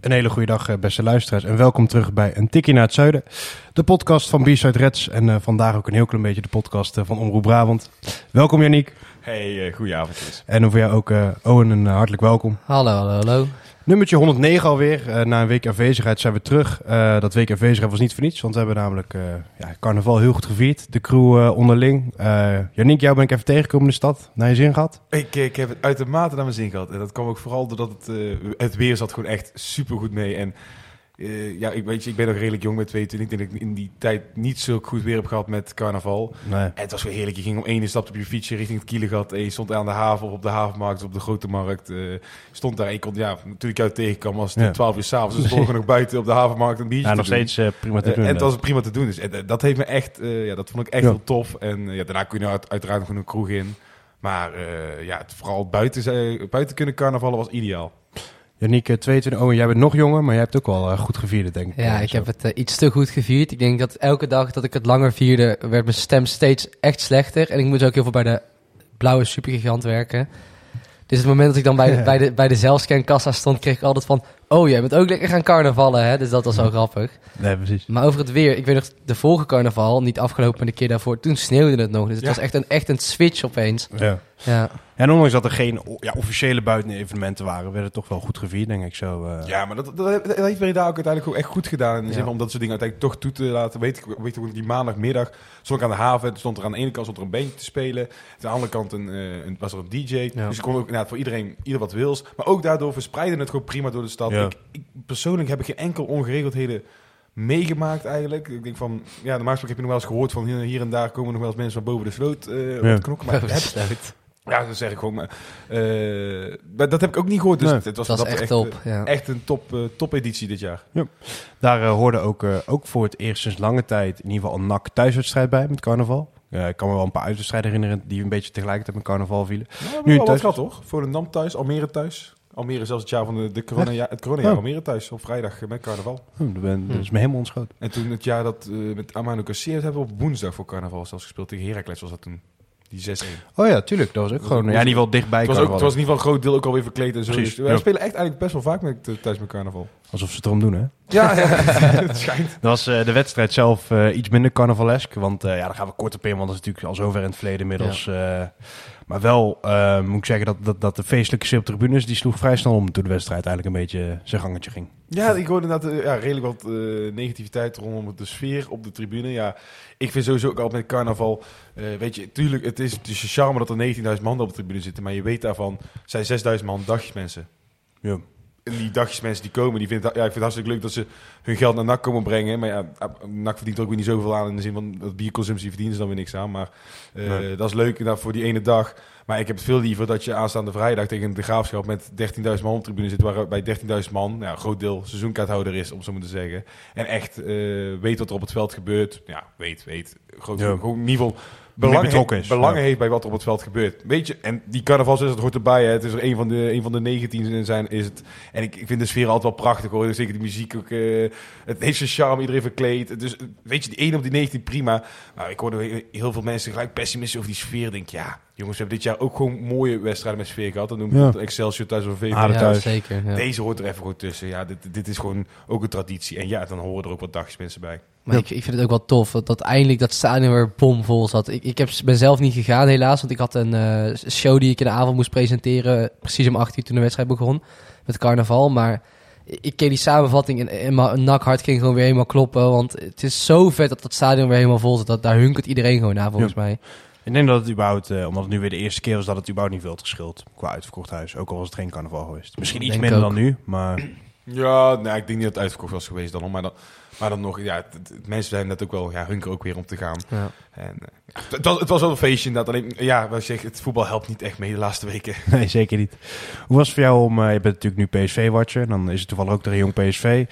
Een hele goede dag, eh, beste luisteraars. En welkom terug bij Een Tikkie naar het Zuiden. De podcast van B-Side Reds. En uh, vandaag ook een heel klein beetje de podcast uh, van Omroep Brabant. Welkom Janiek. Hey, uh, goedenavond. En voor jou ook Owen, een hartelijk welkom. Hallo, hallo, hallo. Nummertje 109 alweer. na een week afwezigheid zijn we terug. dat week afwezigheid was niet voor niets, want we hebben namelijk ja, carnaval heel goed gevierd. De crew onderling. Janiek, jou ben ik even tegengekomen in de stad. Naar je zin gehad? Ik, ik heb het uitermate naar mijn zin gehad. En dat kwam ook vooral doordat het, het weer zat gewoon echt super goed mee. En uh, ja, ik weet je, ik ben nog redelijk jong met 22. Ik denk dat ik in die tijd niet zo goed weer heb gehad met carnaval. Nee. En het was weer heerlijk. Je ging om één stap op je fietsje richting het Kielegat. En je stond aan de haven of op de havenmarkt op de grote markt. Uh, stond daar en je kon, ja, toen ik jou tegenkwam was het ja. 12 uur s'avonds. Dus stond nog buiten op de havenmarkt een biertje Ja, nog steeds uh, prima te doen. en het was prima te doen. Dus dat heeft me echt, ja, dat vond ik echt ja. heel tof. En ja, daarna kun je uit, uiteraard nog een kroeg in. Maar ja, het, vooral buiten, buiten kunnen carnavallen was ideaal. Janiek, 22, oh, jij bent nog jonger, maar jij hebt ook wel uh, goed gevierd, denk ik. Ja, ik heb het uh, iets te goed gevierd. Ik denk dat elke dag dat ik het langer vierde, werd mijn stem steeds echt slechter. En ik moest ook heel veel bij de blauwe supergigant werken. Dus het moment dat ik dan bij de, bij de, bij de zelfscankassa stond, kreeg ik altijd van... Oh, jij bent ook lekker gaan carnavallen, hè? Dus dat was zo grappig. Nee, precies. Maar over het weer, ik weet nog, de vorige carnaval, niet afgelopen, maar de keer daarvoor, toen sneeuwde het nog. Dus het ja. was echt een, echt een switch opeens. Ja. Ja. En ondanks dat er geen ja, officiële buitenevenementen waren, werd het toch wel goed gevierd, denk ik zo. Uh... Ja, maar dat, dat, dat heeft Breda ook uiteindelijk ook echt goed gedaan. In de zin van om dat soort dingen uiteindelijk toch toe te laten. Weet ik, weet ik die maandagmiddag stond ik aan de haven. Stond er aan de ene kant stond er een beentje te spelen. Aan de andere kant een, een, was er een DJ. Ja. Dus ik kon ook nou, voor iedereen ieder wat wils. Maar ook daardoor verspreidde het gewoon prima door de stad. Ja. Ik, ik, persoonlijk heb ik geen enkel ongeregeldheden meegemaakt eigenlijk. Ik denk van, ja, de maaksprak heb je nog wel eens gehoord van hier, hier en daar komen nog wel eens mensen van boven de sloot uh, ja. knokken. Maar heb, ja, dat zeg ik gewoon. Maar, uh, dat heb ik ook niet gehoord. Dus nee, het was, dat dat echt, echt, top, ja. echt een top, uh, top editie dit jaar. Ja. Daar uh, hoorde ook, ook voor het eerst sinds lange tijd in ieder geval een NAC thuiswedstrijd bij met carnaval. ik kan me wel een paar uitwedstrijden herinneren die een beetje tegelijkertijd met carnaval vielen. Ja, nu thuis... wat toch? Voor de Dam thuis, Almere thuis. Almere zelfs het jaar van de, de corona, ja, het corona oh. Almere thuis op vrijdag met carnaval. Oh, dat, ben, dat is me helemaal ontschoten. En toen het jaar dat uh, met Amano Casseert hebben we op woensdag voor carnaval zelfs gespeeld tegen Heracles was dat toen. Die 6-1. Oh ja, tuurlijk. Dat was ook dat gewoon... Was, ja, in ieder geval dichtbij. Het was, ook, het was in ieder geval een groot deel ook alweer verkleed en zo. Precies, dus, ja. Spelen echt eigenlijk best wel vaak met, uh, thuis met carnaval. Alsof ze het erom doen, hè? Ja, ja het schijnt. Dat was uh, de wedstrijd zelf uh, iets minder carnavalesk. Want ja, daar gaan we kort op in, want dat is natuurlijk al zover in het verleden inmiddels. Ja. Maar wel moet ik zeggen dat, dat, dat de feestelijke sfeer op de tribunes... die sloeg vrij snel om toen de wedstrijd eigenlijk een beetje zijn gangetje ging. Ja, ik hoorde inderdaad ja, redelijk wat negativiteit rondom de sfeer op de tribune. Ja, ik vind sowieso ook altijd met carnaval... Uh, weet je, tuurlijk, het is, het is een charme dat er 19.000 man op de tribune zitten. Maar je weet daarvan, zijn 6.000 man dagjesmensen. Ja. En die dagjesmensen die komen, die vinden, ja, ik vind het hartstikke leuk dat ze hun geld naar NAC komen brengen. Maar ja, NAC verdient er ook weer niet zoveel aan in de zin van dat bierconsumptie verdienen ze dan weer niks aan. Maar uh, nee. dat is leuk nou, voor die ene dag. Maar ik heb het veel liever dat je aanstaande vrijdag tegen de graafschap met 13.000 man op de tribune zit. Waarbij 13.000 man, nou, een groot deel seizoenkaarthouder is, om zo maar te zeggen. En echt uh, weet wat er op het veld gebeurt. Ja, weet, weet. Groot, ja. Gewoon in ieder geval belang, betrokken is. ja. heeft bij wat er op het veld gebeurt. Weet je, en die carnavalswedstrijd hoort erbij. Hè. Het is er een van de, een van de 19 zijn, is het. En ik, ik vind de sfeer altijd wel prachtig hoor. Zeker de muziek ook. Uh, het heeft zijn charme, iedereen verkleed. Dus weet je, die 1 op die 19 prima. Maar ik hoorde heel veel mensen gelijk pessimistisch over die sfeer. Denk ja, jongens, we hebben dit jaar ook gewoon mooie wedstrijden met sfeer gehad. Dan doen we Ja. Excelsior thuis of VV. Ah, Ja, thuis. zeker. Ja. Deze hoort er even goed tussen. Ja, dit, dit is gewoon ook een traditie. En ja, dan horen er ook wat dagjesmensen bij. Maar ik, ik vind het ook wel tof dat, dat eindelijk dat stadion weer bomvol zat. Ik, ik heb, ben zelf niet gegaan helaas, want ik had een eh, show die ik in de avond moest presenteren. Precies om 8 uur toen de wedstrijd begon met carnaval. Maar ik keek die samenvatting en, en mijn nakhart ging gewoon weer helemaal kloppen. Want het is zo vet dat dat stadion weer helemaal vol zit. Dat, daar hunkert iedereen gewoon naar volgens mij. Ik denk dat het überhaupt, eh, omdat het nu weer de eerste keer was, dat het überhaupt niet veel had geschild qua uitverkocht huis. Ook al was het geen carnaval geweest. Misschien iets Denk minder ook. dan nu, maar Ja, nou, ik denk niet dat het uitverkocht was geweest dan. Maar dan, maar dan nog, ja, het- het- mensen zijn net ook wel ja, hunker ook weer om te gaan. Ja. En, eh, het, was, het was wel een feestje inderdaad. Alleen, ja, wat je zegt, het voetbal helpt niet echt mee de laatste weken. Nee, zeker niet. Hoe was het voor jou om... eh, je bent natuurlijk nu PSV-watcher. Dan is het toevallig ook tegen jong PSV.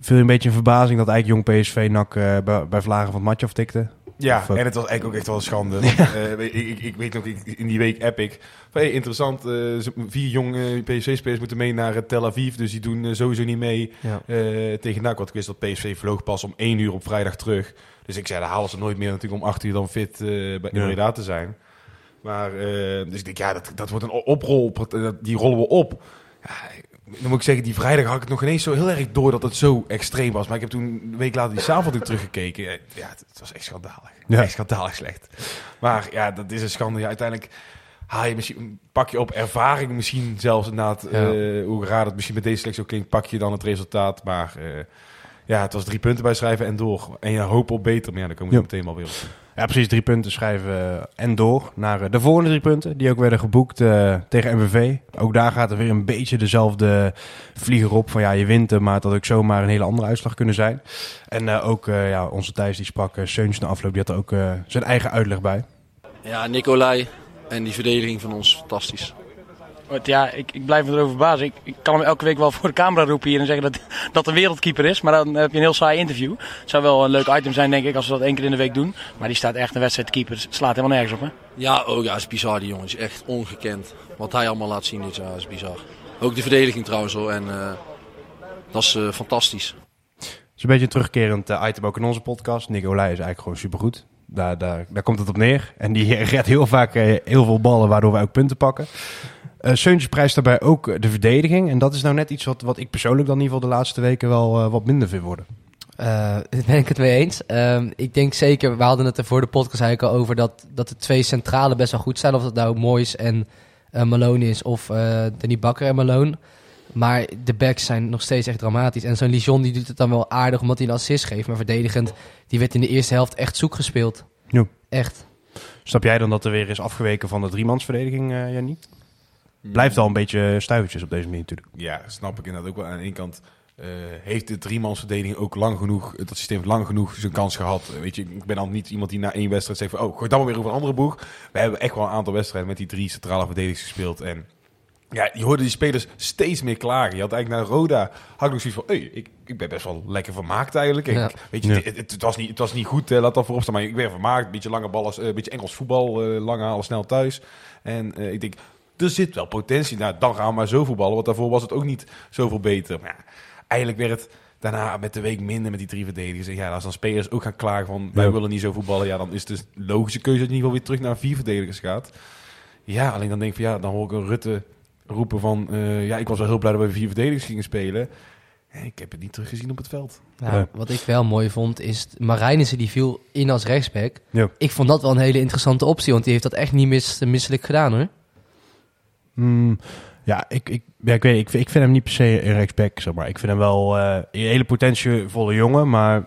Viel je een beetje in verbazing dat eigenlijk jong PSV nak eh, bij, bij Vlagen van het matje aftikte? Ja, Of, eh, en het was eigenlijk ook echt wel een schande. Want, eh, ik, ik, ik weet nog, ik, in die week app ik... Van, hey, interessant, eh, vier jonge PSV-spelers moeten mee naar Tel Aviv. Dus die doen sowieso niet mee tegen NAC. Want ik wist dat PSV vloog pas om één uur op vrijdag terug. Dus ik zei, dan halen ze nooit meer natuurlijk om acht uur dan fit bij. Breda te zijn. Maar, dus ik denk, ja, dat, dat wordt een oprol. Die rollen we op. Ja, dan moet ik zeggen, die vrijdag had ik het nog ineens zo heel erg door dat het zo extreem was. Maar ik heb toen een week later die avond teruggekeken. Ja, het, het was echt schandalig. Ja. Echt schandalig slecht. Maar ja, dat is een schande. Ja, uiteindelijk haal je misschien, pak je op ervaring misschien zelfs inderdaad, Ja. eh, hoe raar het misschien met deze selectie ook klinkt, pak je dan het resultaat. Maar eh, ja, het was drie punten bij schrijven en door. En je hoopt op beter, maar ja, dan komen we Ja. meteen wel weer op. Ja, precies. Drie punten schrijven en door naar eh, de volgende drie punten. Die ook werden geboekt eh, tegen MVV. Ook daar gaat er weer een beetje dezelfde vlieger op. Van ja, je wint hem, maar het had ook zomaar een hele andere uitslag kunnen zijn. En eh, ook eh, ja, onze Thijs die sprak, uh, Seuns na afloop, die had er ook eh, zijn eigen uitleg bij. Ja, Nicolai en die verdediging van ons, fantastisch. Want ja, ik, ik blijf me erover verbazen. Ik, ik kan hem elke week wel voor de camera roepen hier en zeggen dat dat een wereldkeeper is. Maar dan heb je een heel saai interview. Het zou wel een leuk item zijn, denk ik, als we dat één keer in de week doen. Maar die staat echt een wedstrijd keeper. Het slaat helemaal nergens op, hè? Ja, oh ja, is bizar die jongen. Is echt ongekend. Wat hij allemaal laat zien dit jaar is bizar. Ook de verdediging trouwens hoor. En eh, dat is eh, fantastisch. Het is een beetje een terugkerend eh, item ook in onze podcast. Nicolai is eigenlijk gewoon supergoed. Daar, daar, daar komt het op neer. En die redt heel vaak eh, heel veel ballen, waardoor wij ook punten pakken. Uh, Seuntjes prijst daarbij ook eh, de verdediging. En dat is nou net iets wat, wat ik persoonlijk dan in ieder geval de laatste weken wel eh, wat minder vind worden. Uh, ben ik het mee eens. Uh, ik denk zeker, we hadden het er voor de podcast eigenlijk al over dat, dat de twee centrale best wel goed zijn. Of dat nou Moyes en uh, Malone is of Danny Bakker en Malone. Maar de backs zijn nog steeds echt dramatisch. En zo'n Lijon die doet het dan wel aardig omdat hij een assist geeft. Maar verdedigend, die werd in de eerste helft echt zoek gespeeld. Echt. Snap jij dan dat er weer is afgeweken van de driemansverdediging, uh, Jannie? Blijft al een beetje stuivertjes op deze manier natuurlijk. Ja, snap ik inderdaad ook wel. Aan de ene kant uh, heeft de driemansverdediging ook lang genoeg, dat systeem lang genoeg zijn kans gehad. Weet je, ik ben dan niet iemand die na één wedstrijd zegt van, oh, gooi dan maar weer over een andere boeg. We hebben echt wel een aantal wedstrijden met die drie centrale verdedigers gespeeld. En ja, je hoorde die spelers steeds meer klagen. Je had eigenlijk naar Roda, had ik nog zoiets van, hey, ik, ik ben best wel lekker vermaakt eigenlijk. Ik, Ja. Weet je, Ja. het, het, het was niet, het was niet goed, eh, laat dat voorop staan, maar ik ben vermaakt. Een beetje lange ballen, een beetje Engels voetbal, eh, lang halen, snel thuis. En eh, ik denk, er zit wel potentie. Nou, dan gaan we maar zo voetballen, want daarvoor was het ook niet zoveel beter. Maar ja, eigenlijk werd het daarna met de week minder met die drie verdedigers. En ja, als dan spelers ook gaan klagen van, wij Ja. willen niet zo voetballen. Ja, dan is het dus logische keuze dat je in ieder geval weer terug naar vier verdedigers gaat. Ja, alleen dan denk ik van, ja, dan hoor ik een Rutte roepen van, eh, ja, ik was wel heel blij dat we vier verdedigers gingen spelen. Ik heb het niet teruggezien op het veld. Nou, Ja. Wat ik wel mooi vond is, Marijnissen die viel in als rechtsback. Ja. Ik vond dat wel een hele interessante optie, want die heeft dat echt niet mis, misselijk gedaan hoor. Hmm, ja, ik, ik, ja, ik weet ik, vind- ik vind hem niet per se een rechtsback, zeg maar. Ik vind hem wel eh, een hele potentievolle jongen, maar...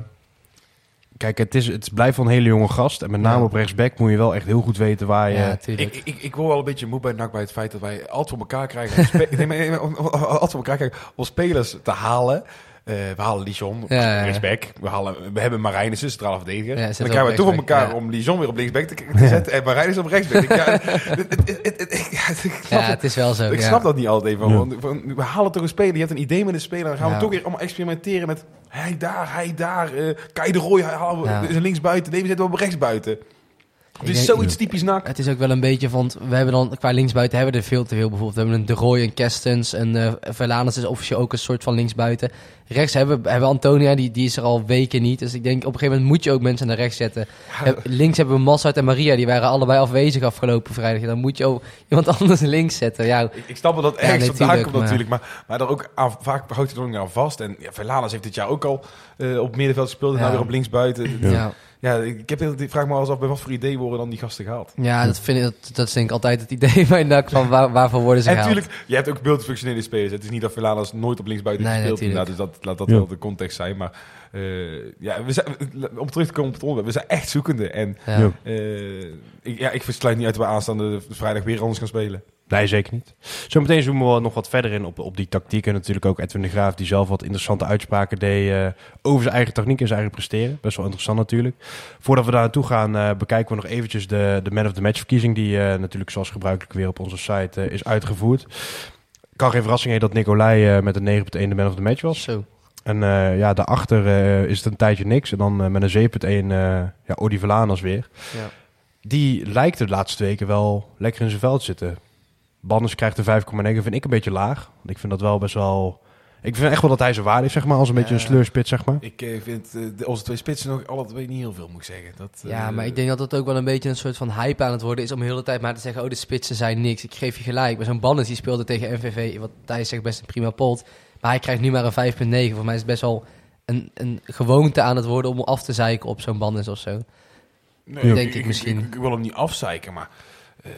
Kijk, het, is, het blijft wel een hele jonge gast. En met name Ja. op rechtsback moet je wel echt heel goed weten waar je... Ja. Ik, ik, ik word wel een beetje moe bij NAC bij het feit dat wij altijd voor elkaar krijgen. nee, maar- nee, maar altijd voor elkaar krijgen om spelers te halen. Eh, we halen Lijon, Ja, ja. linksback. We, halen, we hebben Marijnissen, centrale verdediger. Ja, dan op krijgen we toch op elkaar om Lijon weer op linksback te, te zetten en Marijnissen op rechtsback. Ik- ja, het- is wel zo. Ik snap dat niet altijd even. Want, we halen toch een speler, je hebt een idee met een speler. Dan gaan we toch weer allemaal experimenteren met hij daar, hij daar. eh Kai de Roy halen we, is linksbuiten. Nee, we zetten hem op rechtsbuiten. Het is zoiets typisch NAC. Het is ook wel een beetje, want we hebben dan qua linksbuiten hebben we er veel te veel. Bijvoorbeeld, we hebben een De Roy, een Kerstens en Verlanens is officieel ook een soort van linksbuiten. Rechts hebben, we- hebben Antonia, die, die is er al weken niet. Dus ik denk op een gegeven moment moet je ook mensen naar rechts zetten. Links hebben we Massart en Maria, die waren allebei afwezig afgelopen vrijdag. Dan moet je ook iemand anders links zetten. Ja, Ik, ik snap wel dat Ja, ergens nee, vandaan tuurlijk, komt maar- natuurlijk. Maar, maar daar ook aan, vaak houdt hij er ook aan vast. En ja, Verlanes heeft dit jaar ook al eh, op middenveld gespeeld. En Ja. nou weer op linksbuiten. ja. Ja. ja. ik, heb, ik vraag me eens af bij wat voor idee worden dan die gasten gehaald. dat, vind ik, dat, dat is denk ik altijd het idee bij NAC van waar, waarvoor worden ze En gehaald. natuurlijk, je hebt ook multifunctionele spelers. Het is niet dat Verlanes nooit op linksbuiten Nee, heeft gespeeld. natuurlijk. inderdaad, dus dat, laat dat Ja. wel de context zijn. Maar eh, ja, we zijn, om terug te komen op het onderwerp. We zijn echt zoekende. En Ja. Ja. eh, ik, ja, ik versluit niet uit dat we aanstaande vrijdag weer anders gaan spelen. Nee, zeker niet. Zometeen zoomen we nog wat verder in op, op die tactiek. En natuurlijk ook Edwin de Graaf, die zelf wat interessante uitspraken deed eh, over zijn eigen techniek en zijn eigen presteren. Best wel interessant natuurlijk. Voordat we daar naartoe gaan, eh, bekijken we nog eventjes de, de Man of the Match verkiezing. Die eh, natuurlijk zoals gebruikelijk weer op onze site is uitgevoerd. Kan geen verrassing heen dat Nicolai met een 9.1 de Man of the Match was. Zo. En ja, daarachter eh, is het een tijdje niks. En dan met een 7.1 eh ja, Odi Valanas weer. Ja. Die lijkt de laatste weken wel lekker in zijn veld te zitten. Bannes krijgt een 5,9, vind ik een beetje laag. Want ik vind dat wel best wel... Ik vind echt wel dat hij zijn waarde heeft, zeg maar. Als een beetje een sleurspit, zeg maar. Ik eh, vind eh, de- onze twee spitsen nog alle twee niet heel veel, moet ik zeggen. Dat, Ja, eh, maar ik denk dat het ook wel een beetje een soort van hype aan het worden is om de hele tijd maar te zeggen, oh de spitsen zijn niks. Ik geef je gelijk. Maar zo'n Bannes die speelde tegen MVV, wat Thijs zegt best een prima pot. Maar hij krijgt nu maar een 5,9. Voor mij is het best wel een, een gewoonte aan het worden om af te zeiken op zo'n Bannes of zo. Nee, denk ik misschien. Ik, wil hem niet afzeiken, maar eh,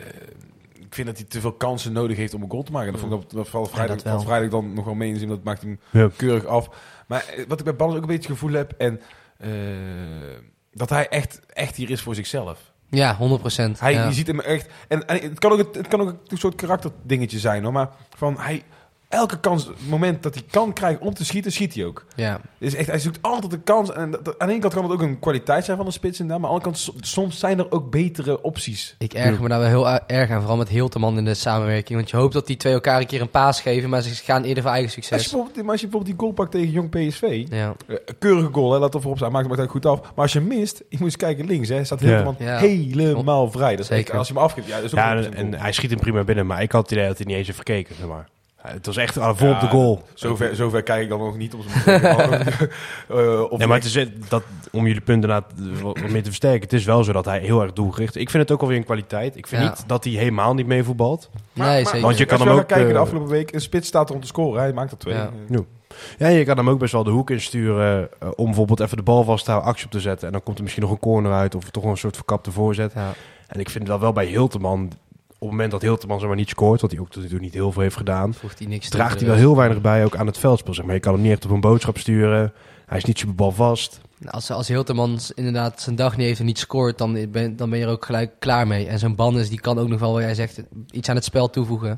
ik vind dat hij te veel kansen nodig heeft om een goal te maken. Dat vond ik dat valt vrijdag, dat valt vrijdag dan nog wel mee in zin. Dat maakt hem Ja. keurig af. Maar eh, wat ik bij Ballen ook een beetje het gevoel heb en eh, dat hij echt, echt hier is voor zichzelf. Ja, 100 procent. Hij, ja. Je ziet hem echt. En, en het kan ook, het kan ook een soort karakterdingetje zijn hoor. Maar van hij. Elke kans, moment dat hij kan krijgen om te schieten, schiet hij ook. ja. Dus echt, hij zoekt altijd de kans. En dat, aan de ene kant kan het ook een kwaliteit zijn van een spits inderdaad. Maar aan de andere kant, so- soms zijn er ook betere opties. Ik erger me daar wel heel erg aan, vooral met Hilterman in de samenwerking. Want je hoopt dat die twee elkaar een keer een paas geven, maar ze gaan eerder voor eigen Als je, succes. bijvoorbeeld, maar als je bijvoorbeeld die goal pakt tegen Jong PSV. Ja. eh, keurige goal, hè, laat het voorop staan. Maakt het goed af. Maar als je mist, je moet eens kijken links. Hè, staat Ja. helemaal Ja. helemaal vrij. Dat is echt- Zeker. als je hem afgeeft, ja, dat is ook Ja, een en, en hij schiet hem prima binnen. Maar ik had het idee dat hij niet eens heeft gekeken, zeg maar. Het was echt ah, vol op de goal. Zover, zover kijk ik dan nog niet om. Eh, of Nee, maar het is, eh, dat, om jullie punten wat meer te versterken. Het is wel zo dat hij heel erg doelgericht Ik vind het ook alweer een kwaliteit. Ik vind Ja. niet dat hij helemaal niet meevoetbalt. nee, zeker. want je kan hem ook, gaat kijken de eh, afgelopen week, een spits staat er om te scoren. Hij maakt er twee. Ja. Ja, je kan hem ook best wel de hoek insturen uh, om bijvoorbeeld even de bal vast te houden, actie op te zetten. En dan komt er misschien nog een corner uit of toch een soort verkapte voorzet. Ja. En ik vind dat wel bij Hilterman, op het moment dat Hilterman zeg maar niet scoort, wat hij ook tot nu toe niet heel veel heeft gedaan, hij niks draagt hij wel heel rest. weinig bij ook aan het veldspel. Zeg maar. Je kan hem niet echt op een boodschap sturen. Hij is niet super balvast. Nou, Als, als Hilterman inderdaad zijn dag niet heeft en niet scoort, dan ben, dan ben je er ook gelijk klaar mee. En zo'n Bannes, die kan ook nog wel, wat jij zegt, iets aan het spel toevoegen.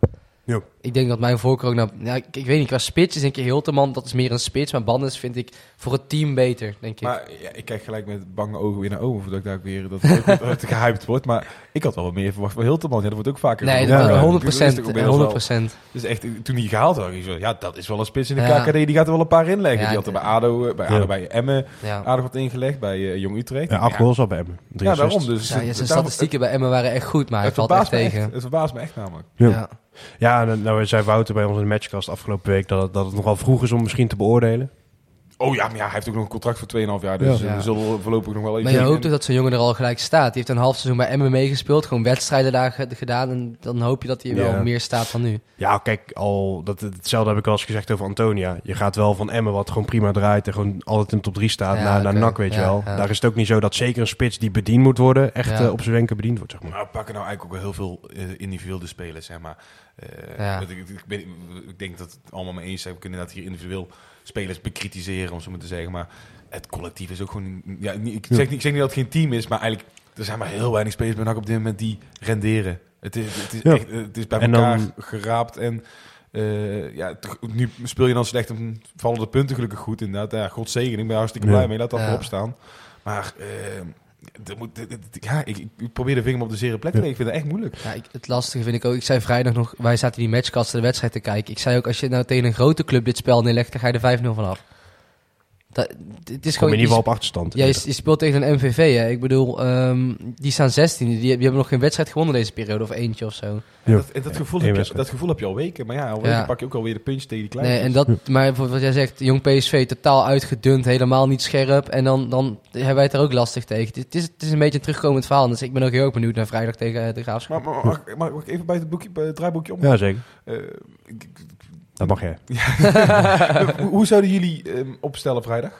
Ja. Ik denk dat mijn voorkeur ook naar... Ja, ik, ik weet niet, qua spits is denk ik Hilterman, dat is meer een spits. Maar Bannes vind ik voor het team beter, denk ik. Maar ja, ik kijk gelijk met bange ogen weer naar ogen voordat ik daar weer dat het, ook gehyped wordt. Maar ik had wel wat meer verwacht van Hilterman. Ja, dat wordt ook vaker. nee, genoemd. dat- Ja, 100 dat is toch procent. inmiddels wel- 100 Dus echt, toen hij gehaald had, ik zo, ja, dat is wel een spits in de Ja. KKD. Die gaat er wel een paar inleggen. Ja, die had er bij ADO, eh, bij, Ja. ADO, bij Emmen Ja. aardig wat ingelegd. Bij eh, Jong Utrecht. Ja, acht goals al bij. Drie Ja, daarom. Dus Ja, ja, het- zijn statistieken bij Emma waren echt goed, maar hij Het valt echt tegen. Het verbaast me echt namelijk. Ja. Ja. En nou zei Wouter bij ons in de matchcast afgelopen week dat het, dat het nogal vroeg is om misschien te beoordelen. Oh ja, maar ja, hij heeft ook nog een contract voor 2,5 jaar. Dus Ja. eh, we zullen voorlopig nog wel even... Maar je hoopt toch dat zo'n jongen er al gelijk staat. Die heeft een half seizoen bij Emmen meegespeeld, gewoon wedstrijden daar ge- gedaan. En dan hoop je dat hij wel meer staat dan nu. Ja, kijk, al, dat, hetzelfde heb ik al eens gezegd over Antonia. Je gaat wel van Emmen, wat gewoon prima draait en gewoon altijd in de top 3 staat, Ja, naar, naar. NAC, weet je wel. ja. Daar is het ook niet zo dat zeker een spits die bediend moet worden, echt Ja. eh, op zijn wenken bediend wordt, zeg maar. We pakken nou eigenlijk ook wel heel veel eh, individuele spelers, zeg maar. Eh, Ja. ik, ik, ben- ik denk dat het allemaal mee eens zijn. We kunnen inderdaad hier individueel spelers bekritiseren, om zo maar te zeggen. Maar het collectief is ook gewoon... Ja, ik, zeg niet, ik zeg niet dat het geen team is, maar eigenlijk... Er zijn maar heel weinig spelers bij NAC op dit moment die renderen. Het is, het is, Ja. echt, het is bij En elkaar dan- geraapt en... eh, ja, nu speel je dan slecht en vallen de punten gelukkig goed inderdaad. Ja, God zegen, ik ben hartstikke Ja. blij mee. Laat dat Ja. voorop staan. Maar eh, moet, ja, ik, ik probeer de vinger op de zere plek te leggen. Ik vind het echt moeilijk. Ja, ik, het lastige vind ik ook. Ik zei vrijdag nog, wij zaten die matchkasten de wedstrijd te kijken. Ik zei ook, als je nou tegen een grote club dit spel neerlegt, dan ga je er 5-0 vanaf. Dat, het is Kom gewoon... in ieder geval je op achterstand. Ja, je, je speelt tegen een MVV, hè. Ik bedoel, ehm, die staan 16. Die, die hebben nog geen wedstrijd gewonnen deze periode, of eentje of zo. Ja. Dat, en dat, gevoel heb je, dat gevoel heb je al weken. Maar ja, al weken Ja. pak je ook alweer de punch tegen die kleine. Nee, en dat, maar wat jij zegt, jong PSV totaal uitgedund, helemaal niet scherp. En dan, dan hebben wij het er ook lastig tegen. Het is, het is een beetje een terugkomend verhaal. Dus ik ben ook heel erg benieuwd naar vrijdag tegen eh, de Graafschap. Maar, maar, mag, ik- mag ik even bij het, boekje, bij het draaiboekje om? Ja, zeker. Eh, ik- Dat mag jij. hoe, hoe zouden jullie ehm, opstellen vrijdag?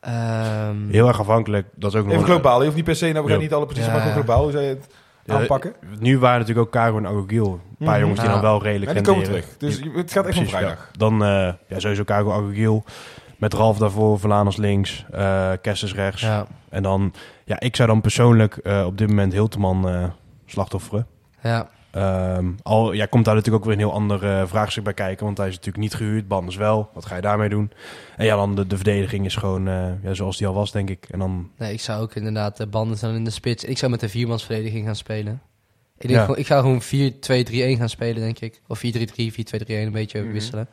Ehm, Heel erg afhankelijk. Dat is ook nog Even een- globaal. Je hoeft niet per se, nou, we gaan niet alle posities, Ja. maar gewoon globaal. Hoe zou je het Ja, aanpakken? Nu waren natuurlijk ook Caro en Agogil. Een paar Mhm. jongens die dan wel redelijk Ja, die komen terug. Dus je- het gaat echt om vrijdag. ja. Dan eh, ja, sowieso Caro Agogil. Met Ralf daarvoor, Verlaners links, eh Kessers rechts. ja, En dan, ja, ik zou dan persoonlijk eh, op dit moment Hilteman eh slachtofferen. ja. Ehm, al ja, komt daar natuurlijk ook weer een heel ander eh, vraagstuk bij kijken. Want hij is natuurlijk niet gehuurd, Banders wel. Wat ga je daarmee doen? En ja, dan de, de verdediging is gewoon eh, ja, zoals die al was, denk ik. En dan, Nee, ik zou ook inderdaad de banden staan in de spits. Ik zou met de viermansverdediging gaan spelen. Ik, denk Ja. gewoon, ik ga gewoon 4-2-3-1 gaan spelen, denk ik. Of 4-3-3, 4-2-3-1, een beetje Mhm. wisselen.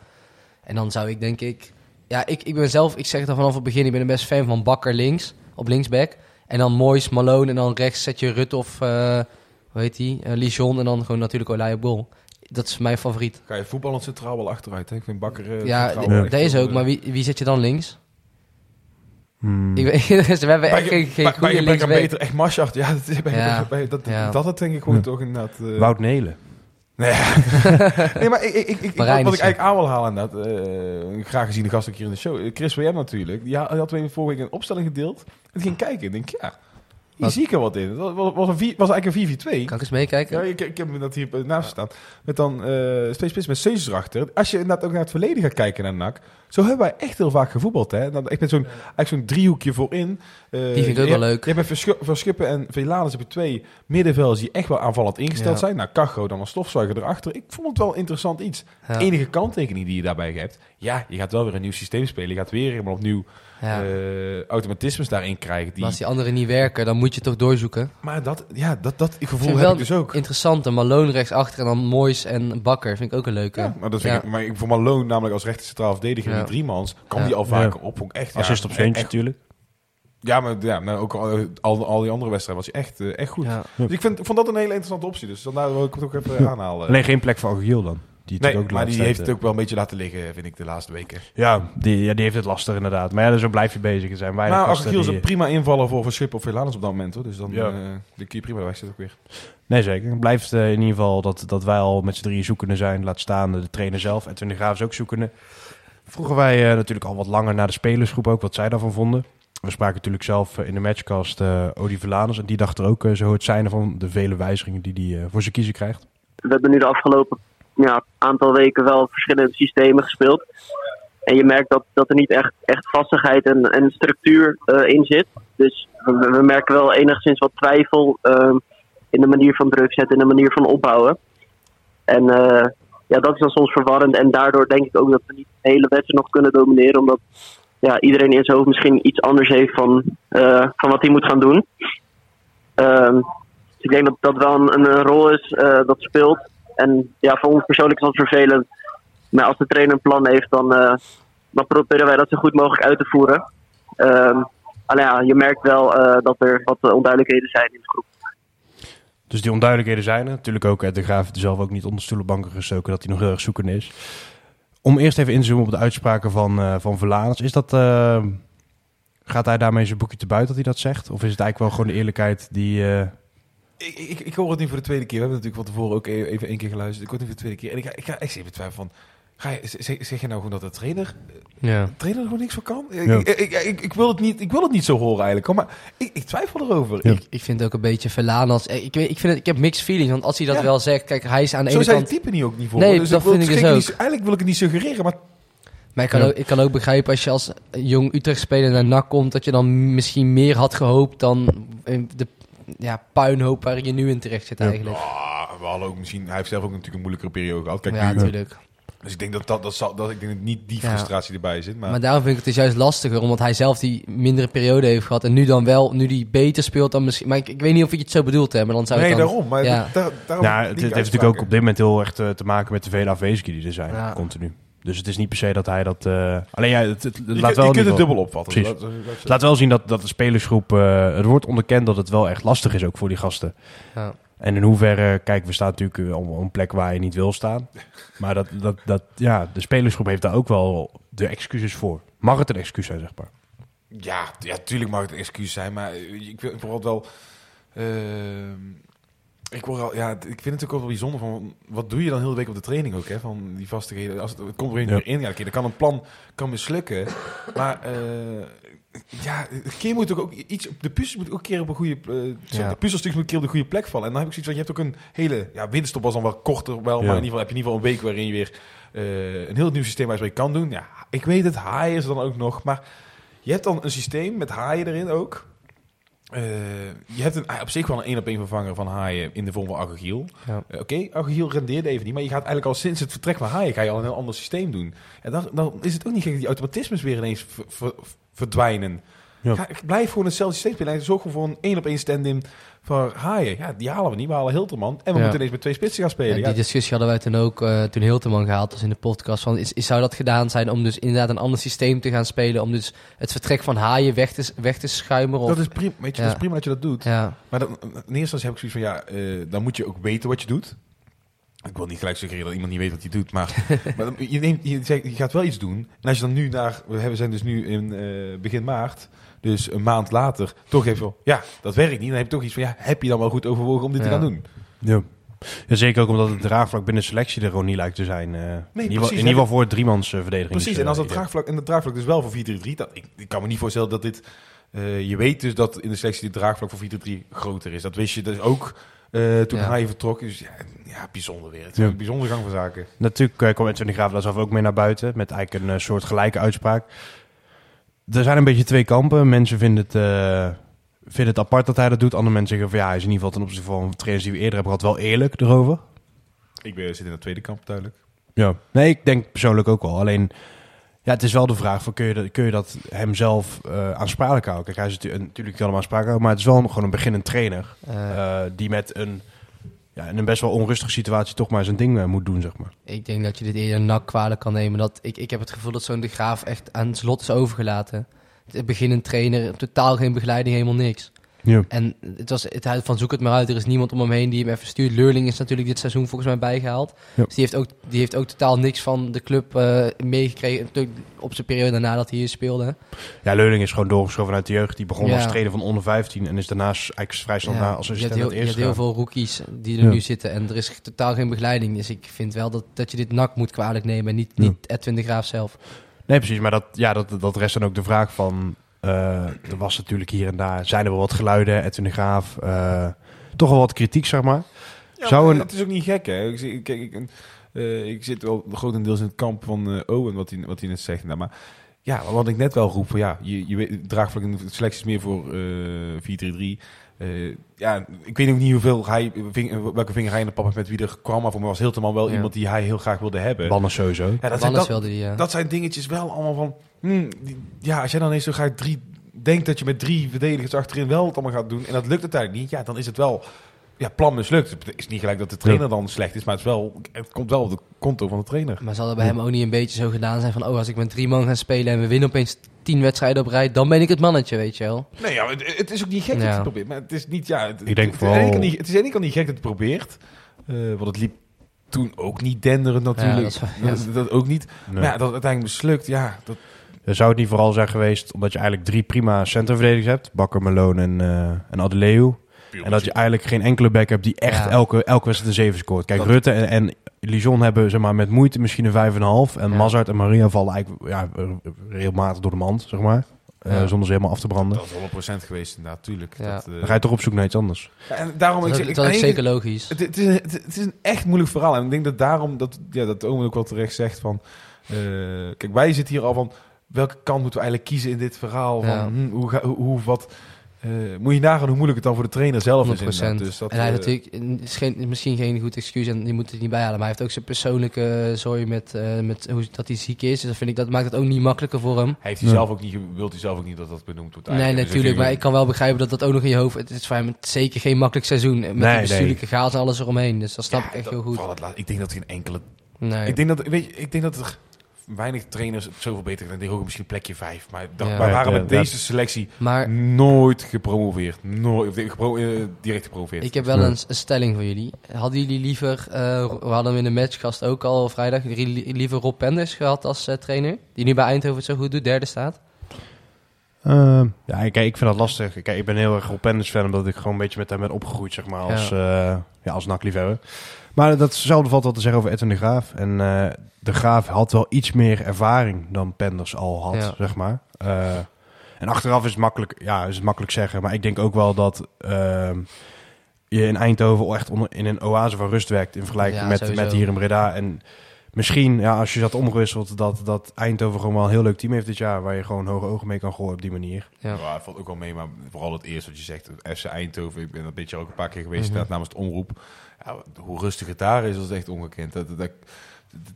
En dan zou ik, denk ik... Ja, ik, ik ben zelf, ik zeg het al vanaf het begin, ik ben een best fan van Bakker links, op linksback. En dan Moyes, Malone en dan rechts zet je Rut of, eh, hoe heet die, Eh, Lijon. En dan gewoon natuurlijk Olij op goal. Dat is mijn favoriet. Ga je voetballend centraal wel achteruit. Hè? Ik vind Bakker eh, ja, centraal d- wel echt dat is heel, ook. eh, Maar wie, wie zet je dan links? hmm, Ik weet, we hebben echt geen, geen bij- goede bij- bij- linksback. beter echt Maschart. Ja, dat, is bij- Ja. bij- dat, Ja. dat het denk ik gewoon Ja. toch inderdaad... eh, Wout Nelen. Nee, nee maar ik, ik, ik, ik- Marijnissen. wat ik eigenlijk aan wil halen inderdaad, eh, graag gezien de gast ook hier in de show, Chris WM natuurlijk, die had, die had weer vorige week een opstelling gedeeld. En ik ging kijken en denk, ja, hier zie ik er wat in. Het was, was, een vier- was eigenlijk een 4-4-2. Kan ik eens meekijken? Ja, ik, ik heb dat hier naast staan. Met dan twee spits met Seuzes erachter. Als je inderdaad ook naar het verleden gaat kijken naar NAC. Zo hebben wij echt heel vaak gevoetbald. Hè? Dan echt met zo'n, eigenlijk zo'n driehoekje voorin. Eh, Die vind ik ook je- wel leuk. Je hebt Verschuppen en Velanus heb je twee middenvelders die echt wel aanvallend ingesteld Ja. zijn. Nou, Cacho dan als stofzuiger erachter. Ik vond het wel interessant iets. Ja. Enige kanttekening die je daarbij hebt. Ja, je gaat wel weer een nieuw systeem spelen. Je gaat weer helemaal opnieuw Ja. eh, automatismes daarin krijgen. Die... Maar als die anderen niet werken, dan moet je toch doorzoeken. Maar dat, ja, dat, dat gevoel vind heb ik dus ook. Interessant, een Malone rechtsachter en dan Moyes en Bakker. Vind ik ook een leuke. Ja, maar, dat vind Ja. ik, maar ik voor Malone namelijk als rechter centraal verdediger die driemans kan Ja. die al vaker op. Echt, Assist ja, op Saints echt- natuurlijk. Ja, maar ja, nou, ook al, al, al die andere wedstrijden was hij echt, eh, echt goed. Ja. Dus ik vind, vond dat een hele interessante optie. Dus vandaar wil ik het ook even aanhalen. Alleen geen plek voor Aguil dan. Die Nee, ook maar die heeft het ook wel een beetje laten liggen, vind ik, de laatste weken. eh, Ja, die, ja, die heeft het lastig inderdaad. Maar ja, zo blijf je bezig. Er zijn weinig Maar gasten Aguil is die- een prima invaller voor Verschip of Velanus op dat moment. Hoor. Dus dan Ja. eh die kun je prima wegzetten ook weer. Nee, zeker. Het blijft eh, in ieder geval dat, dat wij al met z'n drieën zoekende zijn. Laat staan de trainer zelf. En de Graaf is ook zoekende. Vroegen wij eh, natuurlijk al wat langer naar de spelersgroep ook, wat zij daarvan vonden. We spraken natuurlijk zelf eh, in de matchcast eh Odi Velanus. En die dacht er ook zo het zijn van de vele wijzigingen die hij eh, voor zijn kiezen krijgt. we hebben nu de afgelopen ja, aantal weken wel verschillende systemen gespeeld. En je merkt dat, dat er niet echt, echt vastigheid en, en structuur in zit. Dus we, merken wel enigszins wat twijfel ehm, in de manier van druk zetten, in de manier van opbouwen. En ja, dat is dan soms verwarrend. En daardoor denk ik ook dat we niet de hele wedstrijd nog kunnen domineren. Omdat ja, iedereen in zijn hoofd misschien iets anders heeft van, eh, van wat hij moet gaan doen. Ehm, dus ik denk dat dat wel een, een rol is eh, dat speelt. En ja, voor ons persoonlijk is dat vervelend. Maar als de trainer een plan heeft, dan, eh, dan proberen wij dat zo goed mogelijk uit te voeren. Ehm, alleen ja, je merkt wel dat er wat onduidelijkheden zijn in de groep. Dus die onduidelijkheden zijn er. Natuurlijk ook de Graaf zelf ook niet onder stoelenbanken gestoken dat hij nog heel erg zoekende is. Om eerst even in te zoomen op de uitspraken van, eh van. Is dat, eh, gaat hij daarmee zijn boekje te buiten dat hij dat zegt? Of is het eigenlijk wel gewoon de eerlijkheid die... eh, Ik, ik, ik hoor het nu voor de tweede keer. We hebben natuurlijk van tevoren ook e- even één keer geluisterd. Ik hoor het nu voor de tweede keer. En ik ik ga echt even twijfelen van... Ga je, zeg, zeg je nou gewoon dat de trainer, Ja. de trainer er gewoon niks voor kan? Ja. Ik, ik, ik, ik wil het niet, ik wil het niet zo horen eigenlijk. hoor, Maar ik, ik twijfel erover. Ja. Ik, Ik, vind het ook een beetje Verlanas. eh, Ik, weet, ik, vind het, ik heb mixed feelings, want als hij dat Ja. wel zegt... Kijk, hij is aan de zo ene zijn kant... het type niet ook niet voor. Nee, Dus dat vind ik dus ook. niet- eigenlijk wil ik het niet suggereren, maar Maar ik kan, Ja. ook, ik kan ook begrijpen als je als jong Utrecht-speler naar NAC komt... dat je dan misschien meer had gehoopt dan eh, de ja, puinhoop waar je nu in terecht zit Ja. eigenlijk. ah, we hadden ook misschien... Hij heeft zelf ook natuurlijk een moeilijkere periode gehad. Kijk, ja, natuurlijk. Dus ik denk dat, dat, dat, zal, dat ik denk dat niet die Ja. frustratie erbij zit. Maar, Maar daarom vind ik het dus juist lastiger, omdat hij zelf die mindere periode heeft gehad. En nu dan wel, nu die beter speelt dan misschien... Maar ik, ik weet niet of je het zo bedoelt hebt, maar dan zou nee, ik dan... daarom. Maar ja. daar, daarom ja, die het, het heeft natuurlijk ook op dit moment heel erg te, te maken met de vele afwezigen die er zijn, Ja. continu. Dus het is niet per se dat hij dat... eh, alleen ja, het, laat kunt- wel je kunt het dubbel opvatten. Precies. Dat- dat- dat- Het laat wel zien dat, dat de spelersgroep... eh, het wordt onderkend dat het wel echt lastig is ook voor die gasten. Ja. En in hoeverre, kijk, we staan natuurlijk eh, op een plek waar je niet wil staan. Maar dat, dat, dat, ja, de spelersgroep heeft daar ook wel de excuses voor. Mag het een excuus zijn, zeg maar? Ja, ja, tuurlijk mag het een excuus zijn, maar eh, ik vind vooral wel. ehm, ik, word al, ja, ik vind het natuurlijk ook wel bijzonder van wat doe je dan heel de week op de training ook, hè? Van die vastigheden. Als het, het komt er een Ja. keer in, ja, oké, dan kan een plan kan mislukken, maar eh, ja, een keer moet ook, ook iets. De puzzel moet ook een keer op een goede. Ja. De puzzelstuk moet een keer op de goede plek vallen. En dan heb ik zoiets van, je hebt ook een hele. Ja, winterstop was dan wel korter, wel, Ja. maar in ieder geval heb je in ieder geval een week waarin je weer eh, een heel nieuw systeem waar je kan doen. Ja, ik weet het, haaien is dan ook nog, maar je hebt dan een systeem met haaien erin ook. eh, je hebt een, op zich wel een één op één vervanger van Haaien in de vorm van Agogiel. Ja. Oké, Agogiel rendeerde even niet, maar je gaat eigenlijk al sinds het vertrek van Haaien ga je al een heel ander systeem doen. En dan, dan is het ook niet gek dat die automatismes weer ineens ver- ver- verdwijnen. Ja. Ga, blijf gewoon hetzelfde systeem spelen en zorg gewoon voor een één op één stand-in voor Haaien. Ja, die halen we niet, we halen Hilterman. En we Ja. moeten ineens met twee spitsen gaan spelen. Ja, die discussie hadden wij toen ook, eh, toen Hilteman gehaald was in de podcast. Van, is, is, zou dat gedaan zijn om dus inderdaad een ander systeem te gaan spelen? Om dus het vertrek van haaien weg te, weg te schuimen? Of, dat is prima, weet je, dat is prima dat je dat doet. ja, Maar dan, in eerste instantie heb ik zoiets van, ja, eh, dan moet je ook weten wat je doet. Ik wil niet gelijk suggereren dat iemand niet weet wat hij doet, maar, maar je, neemt, je, zegt, je gaat wel iets doen. En als je dan nu naar, we zijn dus nu in eh, begin maart, dus een maand later, toch even, van, ja, dat werkt niet. Dan heb je toch iets van, ja, heb je dan wel goed overwogen om dit te gaan doen? Ja. ja, zeker ook omdat het draagvlak binnen selectie er gewoon niet lijkt te zijn. eh, in, ieder geval, precies. in ieder geval voor het driemans eh, verdediging. Precies, en als dat draagvlak, en dat draagvlak dus wel voor 4-3-3, dat, ik, ik kan me niet voorstellen dat dit, eh, je weet dus dat in de selectie het draagvlak voor 4-3 groter is. Dat wist je dus ook eh, toen Ja. hij vertrok. Dus ja, ja, bijzonder weer. Het is Ja. een bijzondere gang van zaken. Natuurlijk uh, kwam Edwin de Graaf daar zelf ook mee naar buiten. Met eigenlijk een eh, soort gelijke uitspraak. Er zijn een beetje twee kampen. Mensen vinden het, eh, vinden het apart dat hij dat doet. Andere mensen zeggen van ja, hij is in ieder geval ten opzichte van trainers die we eerder hebben gehad wel eerlijk erover. Ik ben, zit in het tweede kamp, duidelijk. Ja. Nee, ik denk persoonlijk ook wel. Alleen, ja, het is wel de vraag van kun je dat, kun je dat hem zelf eh, aansprakelijk houden? Kijk, hij is natuurlijk, natuurlijk hem aansprakelijk houden, maar het is wel gewoon een beginnend trainer. eh, eh, die met een, ja, in een best wel onrustige situatie toch maar zijn ding moet doen, zeg maar. ik denk dat je dit eerder nak kwalijk kan nemen. Dat, ik, ik heb het gevoel dat zo'n de graaf echt aan zijn lot is overgelaten. Het beginnend trainer, totaal geen begeleiding, helemaal niks. Ja. En het was het uit van zoek het maar uit. Er is niemand om hem heen die hem even stuurt. Leurling is natuurlijk dit seizoen volgens mij bijgehaald. Ja. Dus die heeft, ook, die heeft ook totaal niks van de club eh, meegekregen. Op zijn periode daarna dat hij hier speelde. Ja, Leuling is gewoon doorgeschoven uit de jeugd. Die begon Ja. als trainer van onder 15 en is daarna eigenlijk vrij snel na als je hebt assistent heel, het je hebt heel veel rookies die er nu zitten. En er is totaal geen begeleiding. Dus ik vind wel dat, dat je dit nak moet kwalijk nemen. En niet, niet Edwin de Graaf zelf. Nee, precies. Maar dat, ja, dat, dat rest dan ook de vraag van... eh, er was natuurlijk hier en daar... Zijn er wel wat geluiden, Edwin de Graaf... eh, toch wel wat kritiek, zeg maar. Ja, Zou maar een- Het is ook niet gek, hè? Ik, zie- kijk, ik, eh, ik zit wel grotendeels in het kamp van Owen, wat hij, wat hij net zegt. Nou, maar ja, wat ik net wel roep, van, ja, je, je weet, draagvlak in de selectie is meer voor eh 4-3-3. Eh, ja, ik weet ook niet hoeveel hij, ving- welke vinger hij in de pap heeft met wie er kwam. Maar voor mij was Hilterman wel Ja. iemand die hij heel graag wilde hebben. Bannen sowieso. ja, dat, zijn, Wannes dat, wilde die, ja. dat zijn dingetjes wel allemaal van... hmm, ja, als jij dan eens zo gaat drie... Denkt dat je met drie verdedigers achterin wel het allemaal gaat doen... en dat lukt uiteindelijk niet... ja, dan is het wel... Ja, plan mislukt. Het is niet gelijk dat de trainer dan slecht is... maar het, is wel, het komt wel op de konto van de trainer. Maar zal er bij hem ook niet een beetje zo gedaan zijn van... oh, als ik met drie man ga spelen en we winnen opeens tien wedstrijden op rij... dan ben ik het mannetje, weet je wel. Nee, ja, het, het is ook niet gek dat je het probeert. Maar het is niet... Ja, het, Ik denk het, vooral- Het niet, het is kant niet gek dat het probeert. eh, want het liep toen ook niet denderend natuurlijk. Ja, dat is waar, ja. dat, dat ook niet. Nee. Maar ja, dat uiteindelijk mislukt, ja... Dat, Zou het niet vooral zijn geweest omdat je eigenlijk drie prima centerverdedigers hebt? Bakker, Malone en, eh en Adeleu. En dat je eigenlijk geen enkele back hebt die echt Ja. elke, elke wedstrijd een 7 scoort. Kijk, Dat- Rutte en, en Lijon hebben zeg maar, met moeite misschien een 5,5. En Ja. Mazart en Maria vallen eigenlijk ja, regelmatig door de mand, zeg maar. Eh, zonder ze helemaal af te branden. dat is 100% geweest inderdaad, tuurlijk. Ja. Dat, eh, Dan ga je toch op zoek naar iets anders. ja, en daarom... Dat, ik, ik, dat is eigenlijk- zeker logisch. Het, het, is, een- het, het is een echt moeilijk verhaal. En ik denk dat daarom, dat, ja, dat Omen ook wel terecht zegt van... eh, kijk, wij zitten hier al van... Welke kant moeten we eigenlijk kiezen in dit verhaal? Van, Ja. hm, hoe, hoe, hoe- wat... eh, moet je nagaan hoe moeilijk het dan voor de trainer zelf is 100%. inderdaad. Dus dat, en hij eh, natuurlijk is geen, misschien geen goed excuus en die moet het niet bijhalen. Maar hij heeft ook zijn persoonlijke zooi met, eh, met hoe, dat hij ziek is. Dus dat, vind ik, dat maakt het ook niet makkelijker voor hem. heeft hij Ja. zelf ook niet, wilt hij zelf ook niet dat dat benoemd wordt. Nee, eigenlijk. Dus natuurlijk. ik Maar ik kan wel begrijpen dat dat ook nog in je hoofd... Het is voor hem zeker geen makkelijk seizoen. Met Nee, die bestuurlijke chaos en alles eromheen. Dus dat snap Ja, ik echt dat- heel goed. laat- ik denk dat geen enkele... Nee. Ik denk dat, weet je, ik denk dat er weinig trainers het zoveel beter zijn. Die horen misschien plekje 5. Maar dat, Ja. wij waren Ja, met ja. deze selectie Maar nooit gepromoveerd. Nooit, of gepro- eh, direct gepromoveerd. ik heb wel Ja. een, een stelling voor jullie. Hadden jullie liever... eh, we hadden hem in de matchgast ook al vrijdag... li- liever Rob Penders gehad als eh, trainer? Die nu bij Eindhoven het zo goed doet, derde staat. Ehm, ja, kijk, ik vind dat lastig. Kijk, ik ben heel erg Rob Penders fan, omdat ik gewoon een beetje met hem ben opgegroeid, zeg maar, als, ja. ja, als nakliefhebber. Maar datzelfde valt wel te zeggen over Edwin de Graaf. En eh, de Graaf had wel iets meer ervaring dan Penders al had, Ja. zeg maar. Eh, en achteraf is het, makkelijk, ja, is het makkelijk zeggen, maar ik denk ook wel dat ehm, je in Eindhoven echt onder, in een oase van rust werkt in vergelijking Ja, met, sowieso. met hier in Breda. En misschien, ja, als je zat omgewisseld, dat, dat Eindhoven gewoon wel een heel leuk team heeft dit jaar. Waar je gewoon hoge ogen mee kan gooien op die manier. Ja. Ja, het valt ook wel mee, maar vooral het eerste wat je zegt, FC Eindhoven, ik ben dat beetje ook een paar keer geweest, Mhm. namens het omroep. Ja, hoe rustig het daar is, dat is echt ongekend. Dat, dat, dat,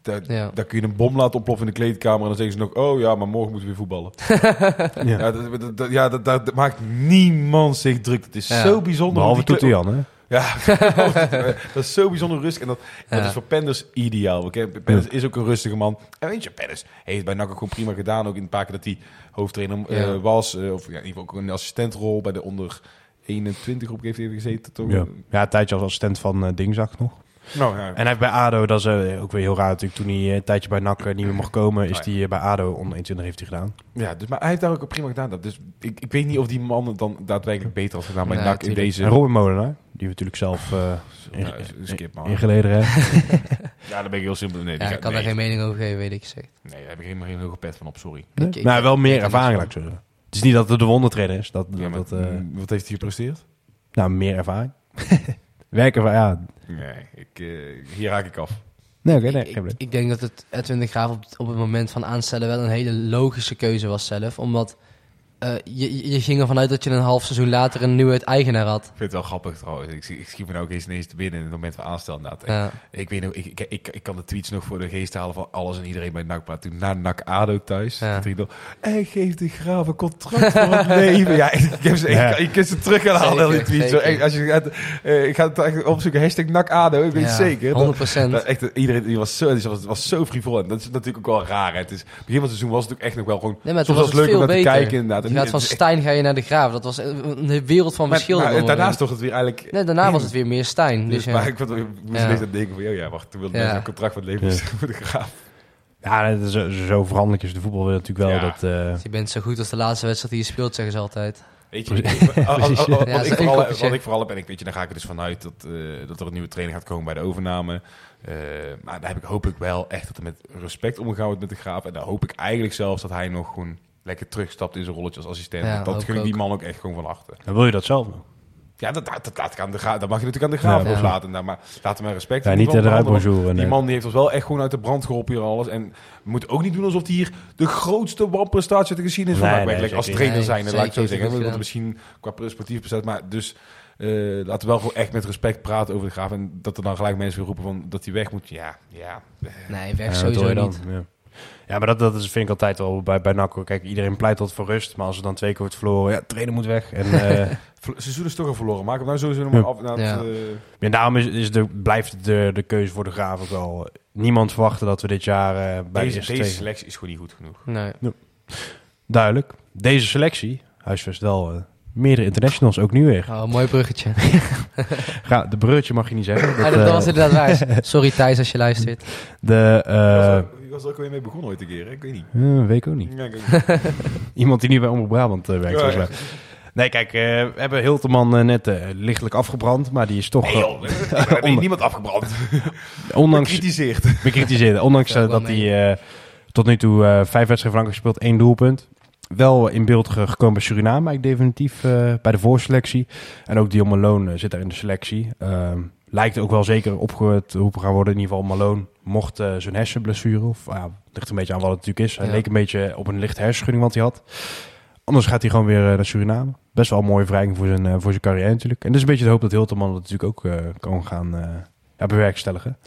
dat- Ja. daar kun je een bom laten ontploffen in de kleedkamer en dan zeggen ze nog, oh ja, maar morgen moeten we weer voetballen. ja, dat, dat, dat- ja dat, maakt niemand zich druk. Het is Ja. zo bijzonder. Behalve kle- Jan, hè? Ja, dat is zo bijzonder rustig. En dat, dat Ja. is voor Penders ideaal. We kennen- Penders is ook een rustige man. En weet je, Penders heeft bij NAC ook gewoon prima gedaan. Ook in een paar keer dat hij hoofdtrainer eh, Ja. was. eh, of ja, in ieder geval ook een assistentrol bij de onder 21 groep heeft gezeten. Toch? Ja. ja, een tijdje als assistent van eh Dingzak nog. Nou, ja. En hij heeft bij ADO, dat is eh, ook weer heel raar natuurlijk, toen hij eh, een tijdje bij NAC niet meer mocht komen, is Oh, hij eh, bij ADO onder 21 heeft hij gedaan. ja, dus, maar hij heeft daar ook prima gedaan. Dat. Dus ik, ik weet niet of die man dan daadwerkelijk beter had gedaan bij Ja, NAC in deze... En Robin Molenaar, die we natuurlijk zelf eh in, skip man. hebben. Ja, daar ben ik heel simpel. Nee, Ja, die ik kan nee. daar geen mening over geven, weet ik gezegd. Nee, daar heb ik helemaal geen hoge pet van op, sorry. Ik- ik- nou, wel meer er ervaring, laat ik zeggen. Het is niet dat het de wondertrainer is. Dat, Ja, maar, dat, eh, wat heeft hij gepresteerd? nou, meer ervaring. Werken van, ja. Nee, ik, eh, hier raak ik af. Nee, ik, geen ik, probleem. ik denk dat het Edwin de Graaf op, op het moment van aanstellen wel een hele logische keuze was zelf. Omdat eh, je, je ging ervan uit dat je een half seizoen later een nieuwe eigenaar had. Ik vind het wel grappig trouwens. Ik, ik schiet me nou ook eens ineens te binnen in het moment van. Ja. Ik, weet nog, ik, ik, ik, ik kan de tweets nog voor de geest halen van alles en iedereen bij NAC. Maar toen naar NAC ADO thuis. Ja. Nog, en geef de graaf een contract voor het leven. Ja, ik, ik heb ze, Ja. ik, je kunt ze terug gaan halen, al die tweets. Zo, als je gaat, eh, ik ga het echt opzoeken, hashtag NAC ADO. Ik weet Ja, zeker. 100 Dat, dat echt, iedereen die was zo, die was, was zo frivol. En dat is natuurlijk ook wel raar. hè. Het is, begin van het seizoen was het ook echt nog wel gewoon... Nee, maar toen soms was was het leuk om naar te kijken inderdaad. En Je gaat van Stijn ga je naar de Graaf. Dat was een wereld van Maar- verschil. maar, daarnaast toch het weer eigenlijk... Nee, daarna was het weer meer Stijn. Dus, Dus, ja. maar ik vond, ik moest Ja. denken van, oh ja, wacht, toen wilde Ja. mensen een contract van leven voor de graaf. Ja, dat is zo, veranderlijk is de voetbal weer natuurlijk wel. Ja. Dat, eh, Je bent zo goed als de laatste wedstrijd die je speelt, zeggen ze altijd. Weet je, ik- wat, ik vooral, ik heb, en ik weet je, daar ga ik er dus vanuit dat, eh, dat er een nieuwe trainer gaat komen bij de overname. Eh, maar daar heb ik, hoop ik wel echt dat er met respect omgegaan wordt met de graaf. En daar hoop ik eigenlijk zelfs dat hij nog gewoon lekker terugstapt in zijn rolletje als assistent. Ja, dat hoop gun ik ik die man ook echt gewoon van achter. dan wil je dat zelf nog. Ja, dat, dat, dat, laat ik aan de graaf, dat mag je natuurlijk aan de graaf Ja. loslaten. Nou, maar laten we respect Ja, niet eruit bonjour. Die man die heeft ons wel echt gewoon uit de brand geholpen hier en alles. En we moeten ook niet doen alsof hij hier de grootste wanprestatie uit de geschiedenis van Nee, NAC nee, als trainer zijn. Nee, laat ik zo zeggen. moeten misschien qua sportief bezet. Maar dus eh, laten we wel gewoon echt met respect praten over de graaf. En dat er dan gelijk mensen weer roepen van dat hij weg moet. Ja, ja. Nee, weg sowieso niet. Ja. Ja, maar dat, dat is, vind ik altijd wel bij, bij NAC. Kijk, iedereen pleit tot voor rust. Maar als er dan twee keer wordt verloren, ja, trainer moet weg. En, eh, Ver- Seizoen is toch al verloren. Maak hem nou sowieso nog Ja. maar af. Nou, Ja. het, eh, en daarom is, is de, blijft de, de keuze voor de Graaf ook wel... Niemand verwachtte dat we dit jaar eh, bij deze de eerste deze twee... selectie is gewoon niet goed genoeg. Nee. Duidelijk. Deze selectie huisvest wel eh, meerdere internationals, ook nu weer. Oh, mooi bruggetje. Ga, de breurtje mag je niet zeggen. Ja, Dat, dat eh, was inderdaad waar. Sorry Thijs als je luistert. de, eh, was er ook weer mee begonnen ooit een keer. hè? Ik weet niet. eh, weet ik ook niet. Ja, ik weet niet. Iemand die niet bij Omroep Brabant eh, werkt. Ja, volgens mij. Nee, kijk, eh, we hebben Hilterman eh, net eh, lichtelijk afgebrand. Maar die is toch, Nee, joh, er Onder- niemand afgebrand. ondanks, Gecritiseerd. bekritiseerd. Ondanks dat hij eh, tot nu toe eh, vijf wedstrijden flanken gespeeld, één doelpunt. Wel in beeld ge- gekomen bij Suriname, eigenlijk definitief eh, bij de voorselectie. En ook Dion Malone zit daar in de selectie. Ehm, lijkt ook wel zeker opgeroepen gaan worden. In ieder geval Malone mocht eh, zijn hersenblessure, of ja, ligt een beetje aan wat het natuurlijk is. Hij Ja. leek een beetje op een lichte hersenschudding wat hij had. Anders gaat hij gewoon weer eh, naar Suriname. Best wel een mooie verrijking voor zijn, eh, voor zijn carrière natuurlijk. En dus een beetje de hoop dat Hilterman dat natuurlijk ook kan gaan ja, bewerkstelligen.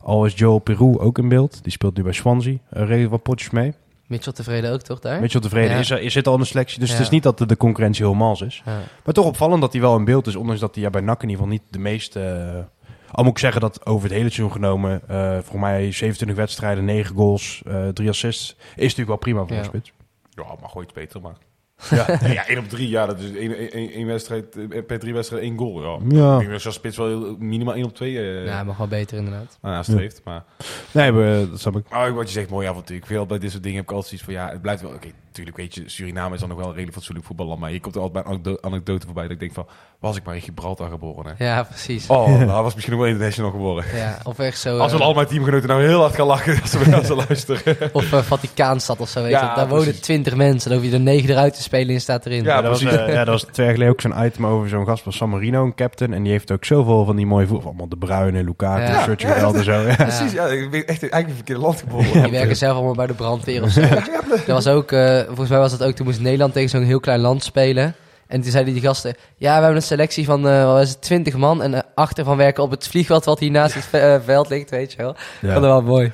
Al is Joel Peru ook in beeld. Die speelt nu bij Swansea. Uh, redelijk wat potjes mee. Mitchell tevreden ook, toch, daar? Mitchell tevreden Ja. is, er, is zit al in de selectie. Dus Ja. het is niet dat de, de concurrentie heel mals is. Ja. Maar toch opvallend dat hij wel in beeld is. Ondanks dat hij ja, bij NAC in ieder geval niet de meeste... eh, al moet ik zeggen dat over het hele seizoen genomen... eh volgens mij 27 wedstrijden, 9 goals, eh 3 assists... is natuurlijk wel prima voor Ja. een spits. Ja, maar gooit beter, maar... Ja, ja, één op drie, ja, dat is één, één, één wedstrijd, eh, per drie wedstrijden één goal. Ja. Ja. Ik denk dat spits wel minimaal één op twee eh Ja, mag wel beter inderdaad. nou, nastreeft. Maar, Nee, maar, dat snap ik. maar wat je zegt, mooi avontuur. Ik vind wel bij dit soort dingen heb ik altijd zoiets van, ja, het blijft wel, oké, natuurlijk, weet je, Suriname is dan nog wel een redelijk fatsoenlijk voetballand. Maar je komt er altijd bij een anekdo- anekdote voorbij dat ik denk van, was ik maar in Gibraltar geboren, hè? Ja, precies. Oh, nou, was misschien nog wel international geworden. Ja, of echt zo... Als we eh, al mijn teamgenoten nou heel hard gaan lachen als ze, als ze luisteren. Of uh, Vaticaanstad of zo, weet Ja, je. Daar wonen twintig mensen. Dan hoef je er negen eruit te spelen en staat erin. Ja, Ja, dat was, eh, ja, dat was twee jaar geleden ook zo'n item over zo'n gast van San Marino, een captain. En die heeft ook zoveel van die mooie voetbal. Allemaal de Bruyne, Lukaku, Ja. ja. Sergio Geweld en zo. Ja. Precies, ja, ik ben echt eigenlijk in het verkeerde land geboren. Die werken zelf allemaal bij de brandweer of zo. dat was ook, eh, volgens mij was dat ook, toen moest Nederland tegen zo'n heel klein land spelen. En toen zeiden die gasten, ja, we hebben een selectie van, wat is het, 20 man. En eh, achter van werken op het vliegveld wat hier naast het eh, veld ligt, weet je wel. Ja. Dat was wel mooi.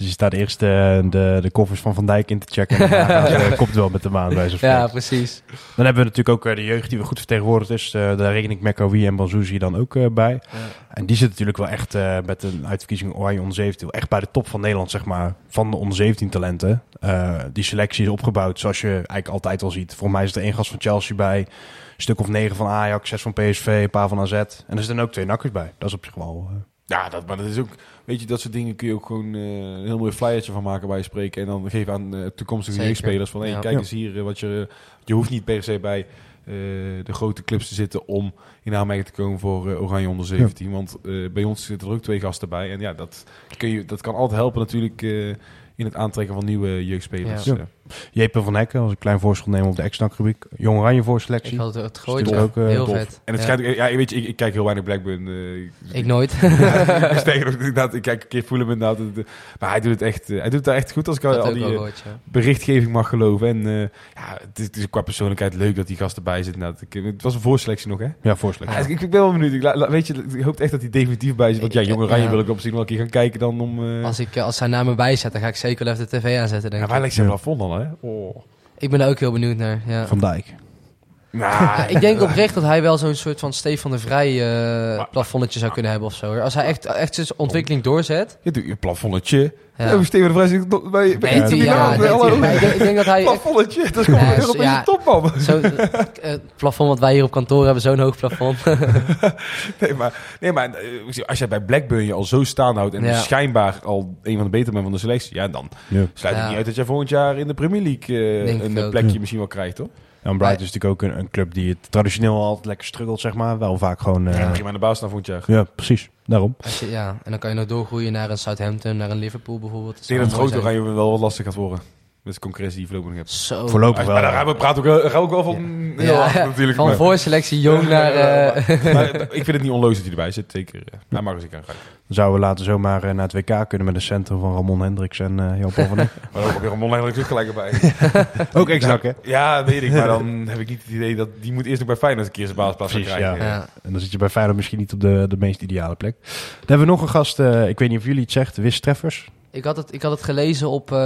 Dus je staat eerst eh, de, de koffers van Van Dijk in te checken. En daarna gaat, eh, komt het wel met de maan bij zo'n Ja, precies. Dan hebben we natuurlijk ook eh, de jeugd die we goed vertegenwoordigd is. Eh, daar reken ik Mekawi en Banzuzi dan ook eh, bij. En die zit natuurlijk wel echt eh, met een uitverkiezing Oranje onder 17. Echt bij de top van Nederland, zeg maar. Van de onder 17 talenten. Eh, die selectie is opgebouwd zoals je eigenlijk altijd al ziet. Voor mij is er één gast van Chelsea bij. Een stuk of negen van Ajax, zes van PSV, een paar van AZ. En er zitten ook twee nakkers bij. Dat is op zich wel... eh, Ja, dat, maar dat is ook, weet je, dat soort dingen kun je ook gewoon eh, een heel mooi flyertje van maken bij je spreken. En dan geven aan eh, toekomstige jeugdspelers van, hey, Ja. kijk Ja. eens hier, eh, wat je, je hoeft niet per se bij eh, de grote clubs te zitten om in aanmerking te komen voor Oranje onder 17. Want eh, bij ons zitten er ook twee gasten bij. En ja, dat, kun je, dat kan altijd helpen natuurlijk eh, in het aantrekken van nieuwe jeugdspelers. Ja. Eh, Jeppe van Hekken, als ik een klein voorschot neem op de ex-rubriek. Jong Oranje voorselectie. Ik had het, het Is gooit ook, eh, heel tof. vet. En het Ja. schijnt, ja, weet je, ik, ik kijk heel weinig Blackburn. eh, Ik nooit. Ik kijk een keer voelen inderdaad. Maar hij doet het echt, eh, hij doet het daar echt goed als ik al, dat al ook die wel eh, ja. berichtgeving mag geloven. En eh, ja, het is, het is qua persoonlijkheid leuk dat die gast erbij zit. inderdaad. Ik, het was een voorselectie nog, hè? Ja, voorselectie. Ja, ik, ik ben wel benieuwd. Ik, la- la- weet je, ik hoop echt dat hij definitief bij zit. Want ja, Jong Oranje ja. wil ik op zich wel een keer gaan kijken dan om... eh Als, ik, eh, als hij naar me bijzet, dan ga ik zeker wel even de tv aanzetten, denk ja, ik. waar ligt zijn Ja. plafond dan, hè? Oh. Ik ben daar ook heel benieuwd naar, ja. Van Dijk. Nou, Ja, ik denk oprecht dat hij wel zo'n soort van Stefan de Vrij eh Maar- plafonnetje zou kunnen hebben of zo. hoor. Als hij echt, echt zijn ontwikkeling doorzet. je doet je plafonnetje. Ja. Ja. Steven de Vrij zit nog bij, bij Nee, Inter die- ja, Milan. nee, Hallo. maar ik, denk- ik denk dat hij... Plafonnetje, dat is gewoon Ja, een Europese ja. topman. Zo, eh, het plafond wat wij hier op kantoor hebben, zo'n hoog plafond. Nee, maar, nee, maar eh, als jij bij Blackburn je al zo staan houdt en Ja. schijnbaar al een van de beter bent van de selectie, ja, dan Ja. sluit het Ja. niet uit dat jij volgend jaar in de Premier League eh, een plekje Ja. misschien wel krijgt, hoor. Ja, en Brighton is natuurlijk ook een, een club die het traditioneel altijd lekker struggelt, zeg maar. Wel vaak gewoon... eh, Ja, ja, prima aan de baas naar volgend jaar. precies. Daarom. Als je, ja, en dan kan je nog doorgroeien naar een Southampton, naar een Liverpool bijvoorbeeld. Ik denk dat het mooi Oranje wel wat lastig gaat worden. De concurrentie die je voorlopig nog hebt. Zo. Voorlopig wel. Maar daar gaan we praten ook, wel- gaan we ook wel van heel Ja, hard natuurlijk. Van maar, voorselectie jong naar... eh, maar ik vind het niet onloos dat hij erbij zit. Zeker. eh, Hij mag eens een keer gaan. Dan zouden we later zomaar eh, naar het WK kunnen met een centrum van Ramon Hendricks en eh Jan van. Maar ook weer een mondeling ook gelijk erbij. Ook ex-nak, hè? Ja, weet ik. Maar dan heb ik niet het idee dat die moet eerst nog bij Feyenoord een keer zijn Precies, krijgen. ja. En dan zit je bij Feyenoord misschien niet op de, de meest ideale plek. Dan hebben we nog een gast, eh, ik weet niet of jullie het zegt, Wis Treffers. Ik had het, ik had het gelezen op eh,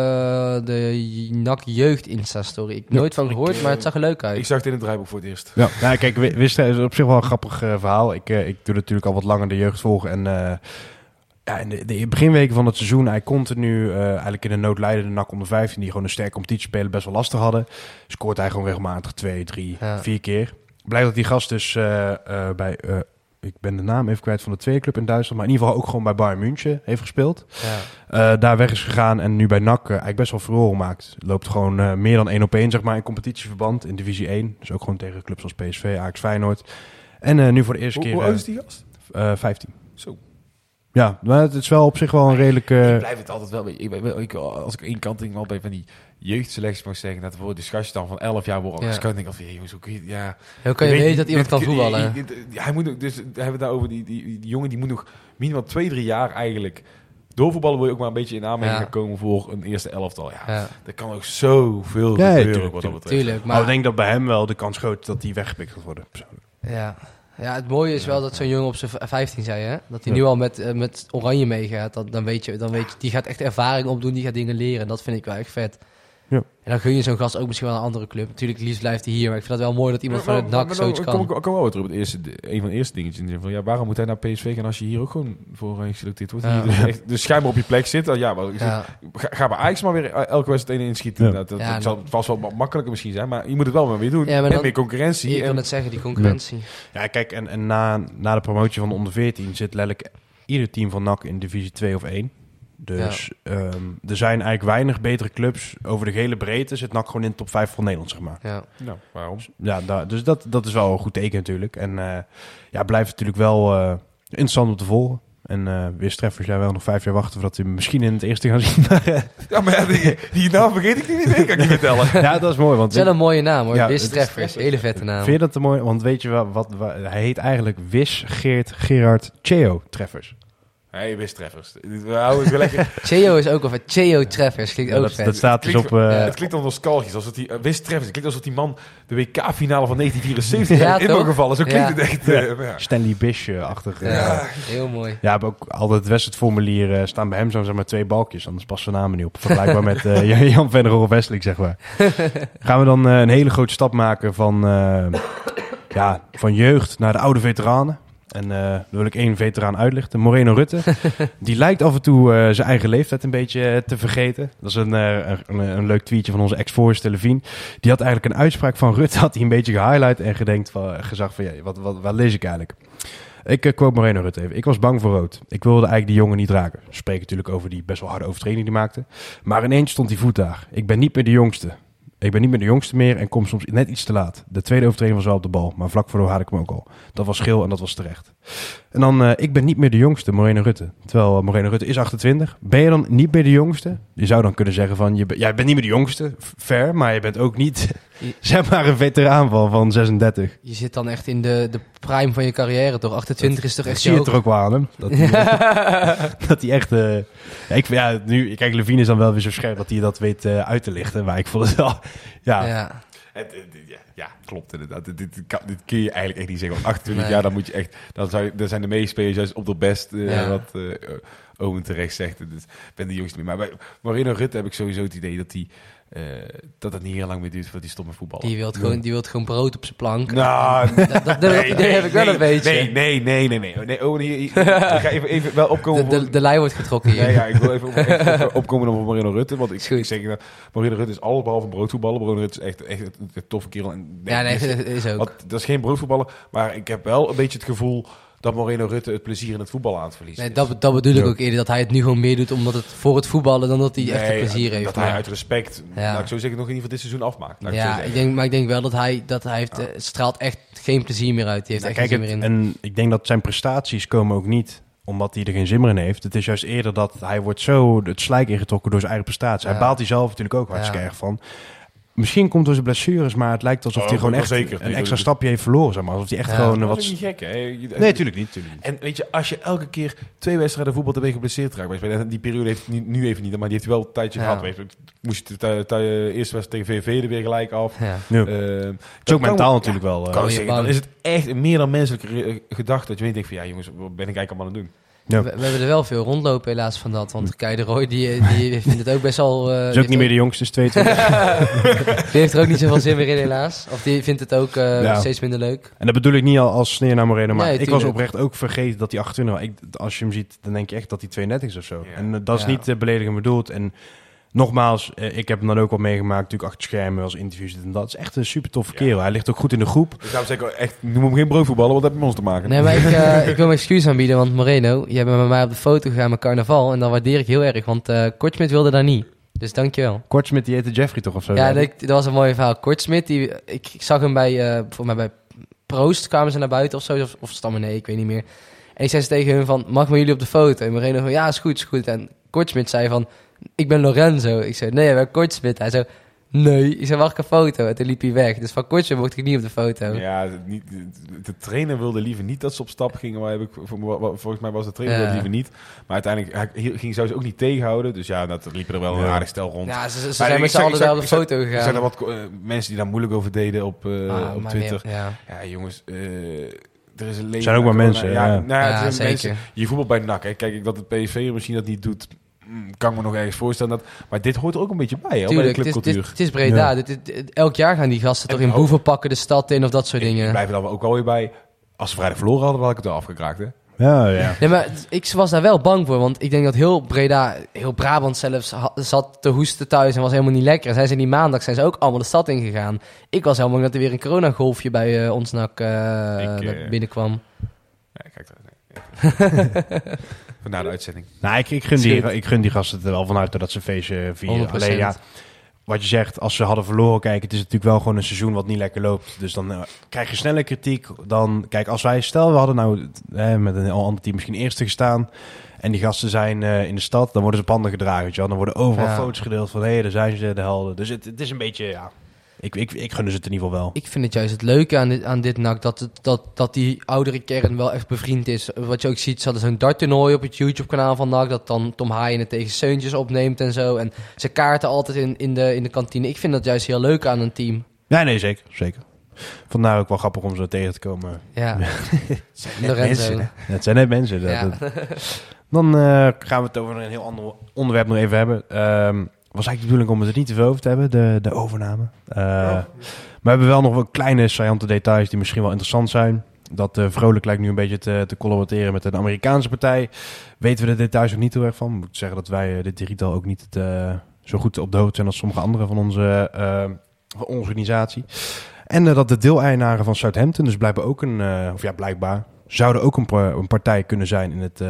de NAC Jeugd Insta-story. Ik heb nooit van gehoord, maar het zag er leuk uit. Ik zag het in het draaiboek voor het eerst. Ja, nou, kijk, Wi- Wis Treffers is op zich wel een grappig eh, verhaal. Ik, eh, ik doe natuurlijk al wat langer de jeugd volgen en... eh, ja, in de, de beginweken van het seizoen, hij continu uh, eigenlijk in de noodlijdende NAC onder 15, die gewoon een sterke competitie spelen, best wel lastig hadden. Scoort hij gewoon regelmatig twee, drie, Ja. vier keer. Blijkt dat die gast dus uh, uh, bij, ik ben de naam even kwijt van de tweede club in Duitsland, maar in ieder geval ook gewoon bij Bayern München heeft gespeeld. Ja. Uh, daar weg is gegaan en nu bij NAC uh, eigenlijk best wel verloren maakt. Loopt gewoon uh, meer dan één op één zeg maar in competitieverband in divisie 1. Dus ook gewoon tegen clubs als PSV, Ajax, Feyenoord. En nu voor de eerste hoe, keer... Hoe oud is die gast? 15. Zo. Ja, maar het is wel op zich wel een redelijke... Ik blijf het altijd wel... Ik, ik, ik, als ik één kant denk wel bij van die jeugdselectie mag zeggen... dat voor de gastjes dan van 11 jaar worden Ja. gescout. denk ik van, jongens, hoe kun je... Ja, Hoe kan je weet weten dat iemand kan voetballen? Hij moet ook, dus we hebben het daar over die, die, die jongen die moet nog minimaal twee, drie jaar eigenlijk... Doorvoetballen wil je ook maar een beetje in aanmerking Ja. gaan komen voor een eerste elftal. Ja, Ja, er kan ook zoveel Ja, gebeuren tuurlijk, wat dat betreft. tuurlijk. Maar ik denk dat bij hem wel de kans groot is dat hij weggepikt gaat worden. persoonlijk. ja. ja, het mooie is wel dat zo'n jongen op zijn v- 15 zei, hè? Dat hij Ja. nu al met, eh, met Oranje meegaat. Dat, dan, weet je, dan weet je, die gaat echt ervaring opdoen, die gaat dingen leren. Dat vind ik wel echt vet. Ja. En dan gun je zo'n gast ook misschien wel een andere club. Natuurlijk, het liefst blijft hij hier. Maar ik vind het wel mooi dat iemand Ja, van maar- het maar- NAC maar zoiets dan kan. Kom ik, kom wel weer terug op het eerste, een van de eerste dingetjes. in geval. Ja, waarom moet hij naar PSV gaan als je hier ook gewoon voor Oranje geselecteerd wordt? Ja. Dus, echt, dus schijnbaar op je plek zit. dan Ja, zeg, Ja, ga, ga bij Ajax maar weer elke wedstrijd één inschieten. Ja. Dat, dat, Ja, dat zal vast wel makkelijker misschien zijn. Maar je moet het wel maar weer doen. Ja, maar en dan- meer concurrentie. ik wil en, net zeggen, die concurrentie. Ja, kijk, en, en na, na de promotie van de onder 14 zit letterlijk ieder team van NAC in divisie 2 of 1. Dus ehm, er zijn eigenlijk weinig betere clubs. Over de gele breedte zit NAC gewoon in de top 5 van Nederland, zeg maar. Ja. Nou, waarom? Ja, da- dus dat, dat is wel een goed teken natuurlijk. En eh, ja, blijft natuurlijk wel eh, interessant om te volgen. En eh weer treffers, jij wel nog vijf jaar wachten voordat we hem misschien in het eerste gaan zien. Ja, maar ja, die, die naam vergeet ik niet meer, kan ik niet vertellen. ja, dat is mooi. Want Het is wel een mooie naam hoor. Ja, Wis Treffers. Hele vette naam. Vind je dat te mooi? Want weet je wat, wa- hij heet eigenlijk Wis Geert Gerard Cheo Treffers. Hey, wist treffers. We houden het lekker. Cheo is ook vet. Cheo Treffers. Klinkt Ja, ook dat, staat dus Klinkt- op... eh. Het klinkt al nostalgisch. Alsof die, uh, wist treffers. Het klinkt alsof die man de WK-finale van 1974 Ja, in toch? gevallen. Zo klinkt Ja. het echt. eh, maar ja. Stanley Bish-achtig. eh. Ja, heel mooi. Ja, maar ook altijd het wedstrijdformulier eh, staan bij hem zo zeg maar twee balkjes. Anders passen de namen niet op. Vergelijkbaar met eh, Jan van der Westelijk, zeg maar. Gaan we dan eh, een hele grote stap maken van, eh, ja, van jeugd naar de oude veteranen. En eh dan wil ik één veteraan uitlichten. Moreno Rutte. Die lijkt af en toe eh, zijn eigen leeftijd een beetje eh, te vergeten. Dat is een, een, een leuk tweetje van onze ex-voorzitter Levine. Die had eigenlijk een uitspraak van Rutte. Had hij een beetje gehighlight en gedenkt van, gezegd van... Ja, wat, wat, wat lees ik eigenlijk? Ik quote Moreno Rutte even. Ik was bang voor rood. Ik wilde eigenlijk die jongen niet raken. Spreek natuurlijk over die best wel harde overtreding die maakte. Maar ineens stond die voet daar. Ik ben niet meer de jongste. Ik ben niet meer de jongste meer en kom soms net iets te laat. De tweede overtreding was wel op de bal, maar vlak voordoor had ik hem ook al. Dat was schil en dat was terecht. En dan, uh, ik ben niet meer de jongste, Moreno Rutte. Terwijl uh, Moreno Rutte is 28. Ben je dan niet meer de jongste? Je zou dan kunnen zeggen van, je, ben, jij bent niet meer de jongste, fair, maar je bent ook niet, zeg maar, een veteraan van, van 36. Je zit dan echt in de, de prime van je carrière, toch? 28 dat, is toch echt zie je het er ook wel aan hem. Dat hij, dat hij echt... Uh, ja, ik, ja, nu, kijk, Levine is dan wel weer zo scherp dat hij dat weet uh, uit te lichten. Maar ik vond het wel... Ja, ja. Het, ja, ja, klopt inderdaad. Dit, dit, kan, dit, kun je eigenlijk echt niet zeggen. Want 28 nee. jaar, dan moet je echt... Dan, zou dan zijn de meeste juist op de best, uh, ja. wat uh, Owen terecht zegt. Dus ik ben de jongste meer. Maar bij Marino Rutte heb ik sowieso het idee dat hij... Uh, dat het niet heel lang meer duurt voordat hij stopt met voetballen. Die wilt gewoon, die wilt gewoon brood op zijn plank. Nou, dat, dat, dat nee, nee, heb ik wel nee, een beetje. Nee, nee, nee, nee. nee. nee oh, hier, hier, ik ga even, even wel opkomen. De, de, de lijn wordt getrokken hier. Nee, ja, ik wil even, op, even opkomen over Marino Rutte. Want ik, ik zeg dat Marino Rutte is alles behalve een broodvoetballer. Marino Rutte is echt, echt een, een toffe kerel. En, nee, ja, nee, dat is ook. Want, dat is geen broodvoetballer. Maar ik heb wel een beetje het gevoel dat Moreno Rutte het plezier in het voetballen aan het verliezen nee, dat, dat bedoel ik ja. ook eerder. Dat hij het nu gewoon meer doet omdat het voor het voetballen dan dat hij nee, echt het plezier heeft. Dat maar. hij uit respect, ja. laat ik zeggen, nog in ieder geval dit seizoen afmaakt. Ja, ik, ik denk, maar ik denk wel dat hij, dat hij heeft, ja. uh, straalt echt geen plezier meer uit. Die heeft echt kijk, geen zin meer in. En ik denk dat zijn prestaties komen ook niet omdat hij er geen zin meer in heeft. Het is juist eerder dat hij wordt zo het slijk ingetrokken door zijn eigen prestatie. Hij baalt hij zelf natuurlijk ook hartstikke erg van. Misschien komt door zijn blessures, maar het lijkt alsof oh, hij gewoon echt zeker. een extra stapje heeft verloren. Zeg maar. Alsof hij echt ja, gewoon dat wat. is niet gek, hè? Je, nee, natuurlijk niet, niet, En weet je, als je elke keer twee wedstrijden voetbal te ben geblesseerd raakt, en die periode heeft hij nu even niet, maar die heeft hij wel een tijdje ja. gehad. Weet je. Moest je de eerste wedstrijd tegen VV er weer gelijk af. Ja. Uh, het is ook mentaal kan, natuurlijk wel. Uh, zeggen, dan is het echt een meer dan menselijke gedachte dat je denkt van ja jongens, wat ben ik eigenlijk allemaal aan het doen? Ja. We, we, hebben er wel veel rondlopen helaas van dat. Want Kei de Roy, die, die vindt het ook best wel... Uh, is ook niet meer de jongste, is 22. die heeft er ook niet zoveel zin meer in helaas. Of die vindt het ook uh, ja. steeds minder leuk. En dat bedoel ik niet al als sneer naar Moreno. Maar nee, ik tuurlijk. was oprecht ook vergeten dat hij 28 was. Ik, als je hem ziet, dan denk je echt dat hij 32 is of zo. Ja. En uh, dat is niet uh, beledigend bedoeld. En nogmaals, uh, ik heb hem dan ook al meegemaakt, natuurlijk achter schermen, als interviews en dat. Het is echt een super toffe kerel. Hij ligt ook goed in de groep. Dus daarom zeg ik echt, noem hem geen broodvoetballer, want dat heeft met ons te maken. Nee, maar ik, uh, ik wil mijn excuus aanbieden, want Moreno, jij bent met mij op de foto gegaan met carnaval. En dat waardeer ik heel erg, want uh, Kortsmit wilde daar niet. Dus dankjewel. Kortsmit, die heette Jeffrey toch of zo? Ja, dat, dat was een mooi verhaal. Kortsmit, die, ik, ik zag hem bij, uh, voor mij bij Proost, kwamen ze naar buiten of zo, of, of Stammen, nee, ik weet niet meer. En ik zei ze tegen hun van, mag maar jullie op de foto? En Moreno van, ja, is goed, is goed. En Kortsmit zei van, ik ben Lorenzo. Ik zei, nee, ben Kortsmit. Hij zei, nee. Ik zei, mag ik een foto? En toen liep hij weg. Dus van Kortsmit mocht ik niet op de foto. Ja, niet, de trainer wilde liever niet dat ze op stap gingen. Maar heb ik, volgens mij was de trainer ja. liever niet. Maar uiteindelijk hij ging zou ze ook niet tegenhouden. Dus ja, dat liepen er wel een aardig stel rond. Ja, ze, ze zijn met z'n allen daar op de foto gegaan. Er zijn er wat uh, mensen die daar moeilijk over deden op, uh, ah, op Twitter. Meer, ja. ja, jongens... Uh, er is een leven. zijn ook maar mensen. Ja, ja. Nou, ja zeker. Mensen, je voetbal bij NAC. Hè. Kijk ik dat het PSV misschien dat niet doet. Kan ik me nog ergens voorstellen. Dat, maar dit hoort er ook een beetje bij, hè, Tuurlijk, bij de clubcultuur. Het is, het is Breda. Ja. Dit, dit, dit, elk jaar gaan die gasten en toch in ook, boevenpakken de stad in of dat soort ik, dingen. Ik blijf er dan ook alweer bij. Als ze vrijdag verloren hadden, dan had ik het er afgekraakt, hè. Ja, ja. ja, maar ik was daar wel bang voor. Want ik denk dat heel Breda, heel Brabant zelfs, zat te hoesten thuis en was helemaal niet lekker. En zijn ze die maandag zijn ze ook allemaal de stad ingegaan. Ik was helemaal bang dat er weer een coronagolfje bij uh, ons nak uh, ik, uh, binnenkwam. Ja, kijk daar. Na de uitzending. Nou, ik, ik, gun die, ik gun die gasten er wel vanuit dat ze een feestje vieren. 100%. Alleen ja, wat je zegt, als ze hadden verloren, kijk, het is natuurlijk wel gewoon een seizoen wat niet lekker loopt. Dus dan eh, krijg je sneller kritiek. Dan, kijk, als wij, stel we hadden nou eh, met een heel ander team misschien eerste gestaan. En die gasten zijn eh, in de stad, dan worden ze panden gedragen. Weet je wel. Dan worden overal Ja. foto's gedeeld van, hé, hey, daar zijn ze, de helden. Dus het, het is een beetje, ja, ik, ik, ik gun ze het in ieder geval wel. Ik vind het juist het leuke aan dit, aan dit NAC, dat, het, dat, dat die oudere kern wel echt bevriend is. Wat je ook ziet, ze hadden zo'n darttoernooi op het YouTube-kanaal van NAC, dat dan Tom Haaien het tegen Seuntjes opneemt en zo. En ze kaarten altijd in, in, de, in de kantine. Ik vind dat juist heel leuk aan een team. Ja, nee, zeker, zeker. Vandaar ook wel grappig om ze tegen te komen. Ja, Net Lorenzo. mensen, hè? Het zijn net mensen. dat- Ja. dat- Dan eh, gaan we het over een heel ander onderwerp nog even hebben. Ehm was eigenlijk de bedoeling om het er niet te veel over te hebben, de, de overname. Eh, Maar we hebben wel nog wel kleine saillante details die misschien wel interessant zijn. Dat eh, Vrolijk lijkt nu een beetje te, te collaboreren met een Amerikaanse partij. Weten we de details nog niet heel erg van. Ik moet zeggen dat wij eh, dit drietal ook niet het, zo goed op de hoogte zijn als sommige anderen van onze van organisatie. En dat de deeleigenaren van Southampton dus blijkbaar ook een, of ja blijkbaar, zouden ook een, een partij kunnen zijn in het,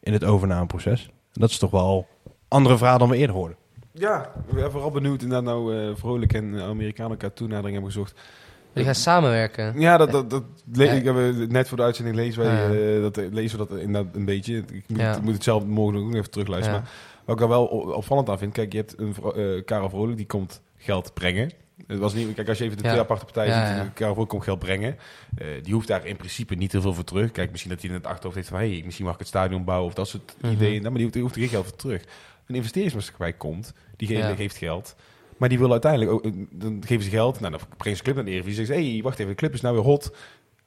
in het overnameproces. En dat is toch wel andere verhaal dan we eerder hoorden. Ja, we zijn vooral benieuwd inderdaad nou eh, Vrolijk en Amerikanen elkaar toenadering hebben gezocht. Die gaan samenwerken. Ja, dat, dat, dat Ja. ik heb, eh, net voor de uitzending lezen wij, Ja. eh, dat, lezen we dat inderdaad een beetje. Ik moet, Ja. ik moet het zelf morgen ook even terugluisteren. Ja. Maar wat ik daar wel opvallend aan vind, kijk, je hebt een Karel Vrolijk, die komt geld brengen. Het was niet, kijk, als je even de Ja. twee aparte partijen Ja, ziet, ja. Karel Vrolijk komt geld brengen. Die hoeft daar in principe niet heel veel voor terug. Kijk, misschien dat hij in het achterhoofd heeft van, hey, misschien mag ik het stadion bouwen of dat soort Mhm. ideeën. Nou, maar die hoeft, die hoeft er geen geld voor terug. Een investeringsmaatschappij komt, die ge- Ja. geeft geld. Maar die wil uiteindelijk ook, dan geven ze geld. Nou, dan brengen ze club naar de Eredivisie. Zeggen ze, hey, wacht even, de club is nou weer hot.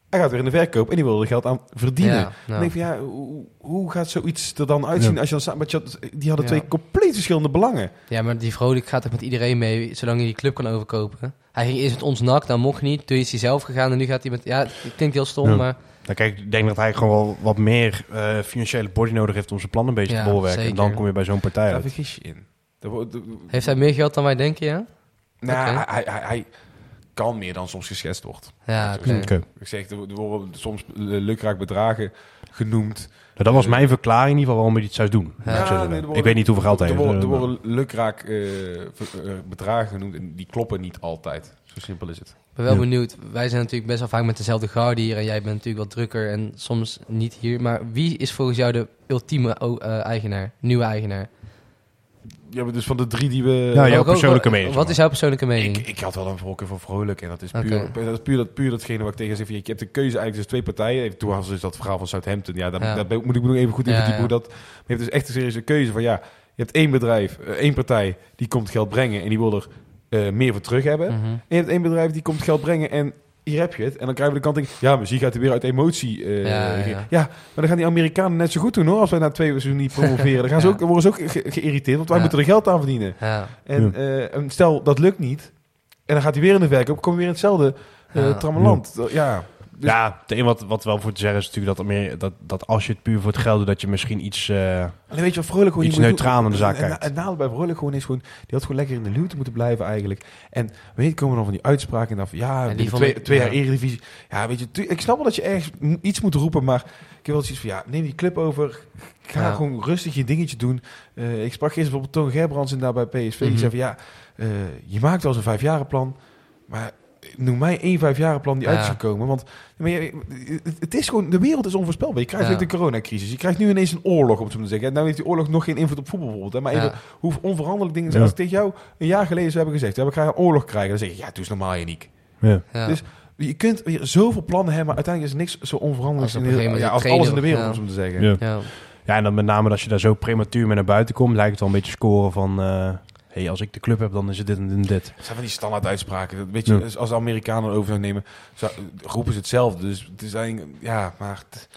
Hij gaat weer in de verkoop en die wil er geld aan verdienen. Ja, Dan nou. denk ik van, ja, hoe, hoe gaat zoiets er dan uitzien Ja. als je dan samen... je Die hadden Ja. twee compleet verschillende belangen. Ja, maar die Vrolijk gaat toch met iedereen mee, zolang hij die club kan overkopen. Hij ging eerst met ons NAC, dan mocht niet. Toen is hij zelf gegaan en nu gaat hij met... Ja, het klinkt heel stom, Ja. maar... Nou, kijk, ik denk dat hij gewoon wel wat meer eh, financiële body nodig heeft om zijn plan een beetje Ja, te bolwerken. En dan kom je bij zo'n partij Daar uit. je in. Daar wordt- de- Heeft hij meer geld dan wij denken, ja? nou, hij, hij, hij kan meer dan soms geschetst wordt. Ja. Oké. Ik zeg, er worden soms eh, lukraak bedragen genoemd. Nou, dat was mijn verklaring in ieder geval waarom hij dit zou doen. Ja. Zou Ja, zeggen. nee, ik weet niet hoeveel geld hij heeft. worden, er eh, worden lukraak eh, eh, bedragen genoemd en die kloppen niet altijd. Zo simpel is het. Ik ben wel Ja. benieuwd. Wij zijn natuurlijk best wel vaak met dezelfde garde hier. En jij bent natuurlijk wat drukker en soms niet hier. Maar wie is volgens jou de ultieme eh, eigenaar? Nieuwe eigenaar? Ja, maar dus van de drie die we... Ja, jouw persoonlijke wat- mening, Wat is jouw persoonlijke mening? Ik, ik had wel een voorkeur voor Vrolijk en dat is puur, dat, is puur, dat, puur datgene wat ik tegen zeg. Je hebt de keuze eigenlijk tussen twee partijen. Even, toen was dus dat verhaal van Southampton. Ja, daar, Ja. daar moet ik nog even goed in verdiepen ja. hoe dat... Maar je hebt dus echt een serieuze keuze van ja, je hebt één bedrijf, eh, één partij die komt geld brengen en die wil er eh, meer voor terug hebben. Mhm. En je hebt één bedrijf die komt geld brengen en hier heb je het. En dan krijgen we de kant in, ja, misschien gaat hij weer uit emotie. eh, Ja, ja. maar dan gaan die Amerikanen net zo goed doen hoor. Als wij na twee seizoenen niet promoveren, dan gaan ze Ja. ook, dan worden ze ook ge- geïrriteerd, want wij Ja. moeten er geld aan verdienen. Ja. En, eh, en stel, dat lukt niet. En dan gaat hij weer in de verkoop. Kom je weer in hetzelfde uh, Ja. trammeland. Ja. Dus- ja, het een wat, wat wel voor te zeggen is natuurlijk dat, er meer, dat, dat als je het puur voor het geld doet, dat je misschien iets... eh, Alleen weet je wat Vrolijk gewoon Iets neutraal naar de zaak En- en- kijkt. Het nadeel bij Vrolijk gewoon is gewoon... Die had gewoon lekker in de luwte moeten blijven eigenlijk. En weet je, komen dan van die uitspraken en dan van... Ja, die vond twee, twee jaar ja. Eredivisie. Ja, weet je, ik snap wel dat je ergens iets moet roepen, maar... Ik heb wel zoiets van, ja, neem die club over. Ga Ja. gewoon rustig je dingetje doen. Eh, ik sprak gisteren bijvoorbeeld Toon Gerbrands daar bij PSV. Die Mhm. zei van, ja, eh, je maakt wel eens een vijfjarenplan. Maar noem mij één vijfjarenplan die Ja. uit is gekomen. Want maar je- het, het is gewoon, de wereld is onvoorspelbaar. Je krijgt Ja. de coronacrisis. Je krijgt nu ineens een oorlog, om het zo te zeggen. Nou heeft die oorlog nog geen invloed op voetbal bijvoorbeeld. Hè? Maar even, Ja. hoe onveranderlijk dingen zijn. Ja. Als ik tegen jou een jaar geleden zou hebben gezegd... Ja, we gaan een oorlog krijgen. Dan zeg je, ja, doe eens normaal, Janiek. ja. Ja. Dus je kunt weer zoveel plannen hebben... maar uiteindelijk is niks zo onveranderlijk Als in de, ja, als alles in de wereld, om het zo te zeggen. Ja. ja. ja, en dan met name als je daar zo prematuur mee naar buiten komt, lijkt het wel een beetje scoren van... eh hey, als ik de club heb, dan is het dit en dit. Het zijn van die standaard uitspraken. Weet je, Ja. als de Amerikanen over zou nemen, zou- roepen ze hetzelfde. Dus het is eigenlijk, ja, maar het-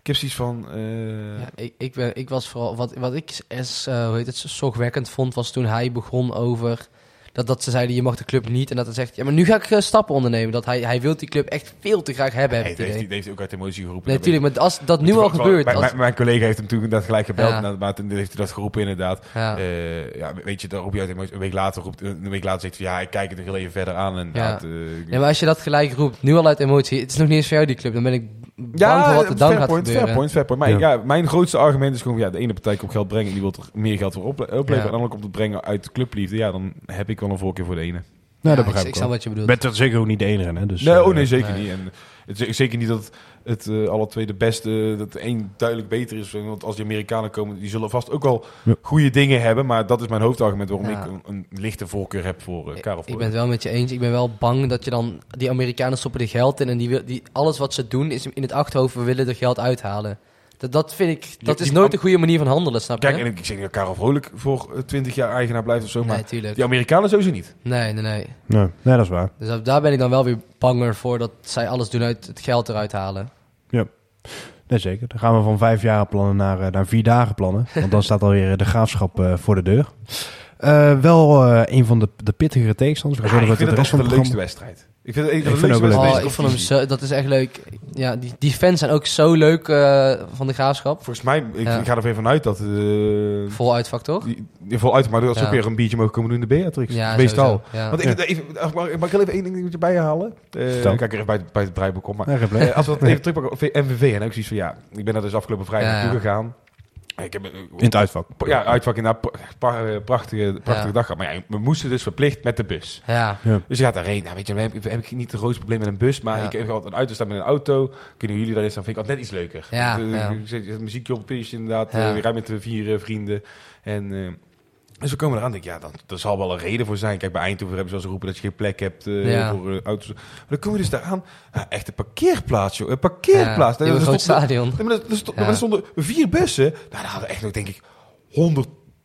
ik heb zoiets van, eh, Ja, ik, ik, ben, ik was vooral, wat, wat ik is, eh, hoe heet het, zorgwekkend vond, was toen hij begon over dat, dat ze zeiden, je mag de club niet. En dat hij zegt, ja, maar nu ga ik eh, stappen ondernemen. Dat hij, hij wil die club echt veel te graag hebben, heb hij heeft, hij heeft ook uit emotie geroepen. Nee, Dat natuurlijk, maar als dat nu al gebeurt... Mijn, als- mijn, mijn collega heeft hem toen dat gelijk gebeld, Ja. maar toen heeft hij dat geroepen inderdaad. ja. Eh, ja, weet je, dan roep je uit emotie. Een week later roept, een week later zegt hij, ja, ik kijk het nog heel even verder aan. En Ja. ja. Ja, maar als je dat gelijk roept, nu al uit emotie, het is nog niet eens voor jou die club, dan ben ik bang voor wat er dan fair gaat point, gebeuren. Fair point, fair point. Maar Ja. ja. mijn grootste argument is gewoon... Ja, de ene partij komt geld brengen. Die wil er meer geld voor ople- opleveren. Ja. En de andere komt het brengen uit de clubliefde. Ja, dan heb ik wel een voorkeur voor de ene. Nou, Ja, dat ik, begrijp ik ik snap wat je bedoelt. Bent er zeker ook niet de enige, hè? Dus, nee, eh, oh nee, zeker nee. niet. En het zeker niet dat het eh, alle twee de beste... Dat de één duidelijk beter is. Want als die Amerikanen komen... Die zullen vast ook wel Ja. goede dingen hebben. Maar dat is mijn hoofdargument waarom Ja. ik een, een lichte voorkeur heb voor uh, Karel Ik ben het wel met je eens. Ik ben wel bang dat je dan... Die Amerikanen stoppen er geld in en die, wil- die, alles wat ze doen is in het achterhoofd... we willen er geld uithalen. Dat, dat vind ik... Dat is nooit een goede manier van handelen, snap je? Kijk, en ik zeg niet dat Karel Vrolijk voor eh, 20 jaar eigenaar blijft of zo. Maar nee, tuurlijk. die Amerikanen sowieso niet. Nee, nee, nee. Nee, nee, dat is waar. Dus daar ben ik dan wel weer banger voor... dat zij alles doen uit het geld eruit halen. Nee, zeker. Dan gaan we van vijf jaar plannen naar, eh, naar vier dagen plannen. Want dan staat alweer de graafschap eh, voor de deur. Eh, wel eh, een van de, de pittigere tegenstanders. We gaan ik vind het de rest de van het leukste programma. wedstrijd. Ik vind het een van Ik vind ook Oh, wedstrijden. ik vond hem zo, dat is echt leuk. Ja, die, die fans zijn ook zo leuk eh, van de graafschap. Volgens mij, ik, Ja. ik ga er even vanuit dat... eh Vol uitvak, toch? die, die vol uit, maar dat ze Ja. ook weer een biertje mogen komen doen in de Beatrix. Ja, Meestal. Ja. Want ik, even, mag, mag ik heel even één dingetje bij je halen? Eh Vertel. kijk even bij, het- bij het draaiboek om. Maar, als we het even terugpakken op MVV. En ook zoiets van, ja, ik ben daar dus afgelopen vrijdag Ja, naartoe ja. gegaan. Ik heb, eh, In het uitvak. ja, uitvak pra- eh, prachtige, prachtige Ja. dag gehad. Maar ja, we moesten dus verplicht met de bus. ja. Dus je gaat daarheen. Nou, weet je, dan heb, ik- heb ik niet het grootste probleem met een bus. Maar Ja. ik heb altijd een auto staan met een auto. Kunnen jullie daar eens aan? Vind ik altijd net iets leuker. Ja, Eh, ja. Ik zet het muziekje op, pitje inderdaad. Ja. eh, we rijden met de vier eh, vrienden. En... eh, dus we komen eraan denk ik, ja, dan, er zal wel een reden voor zijn. Kijk, bij Eindhoven hebben ze wel roepen dat je geen plek hebt eh, Ja. voor eh, auto's. Maar dan komen we dus daar aan. Ja, echt een parkeerplaats, joh. Een parkeerplaats. Ja, een groot stadion. Er, stonden vier bussen. Nou, daar hadden echt nog, denk ik,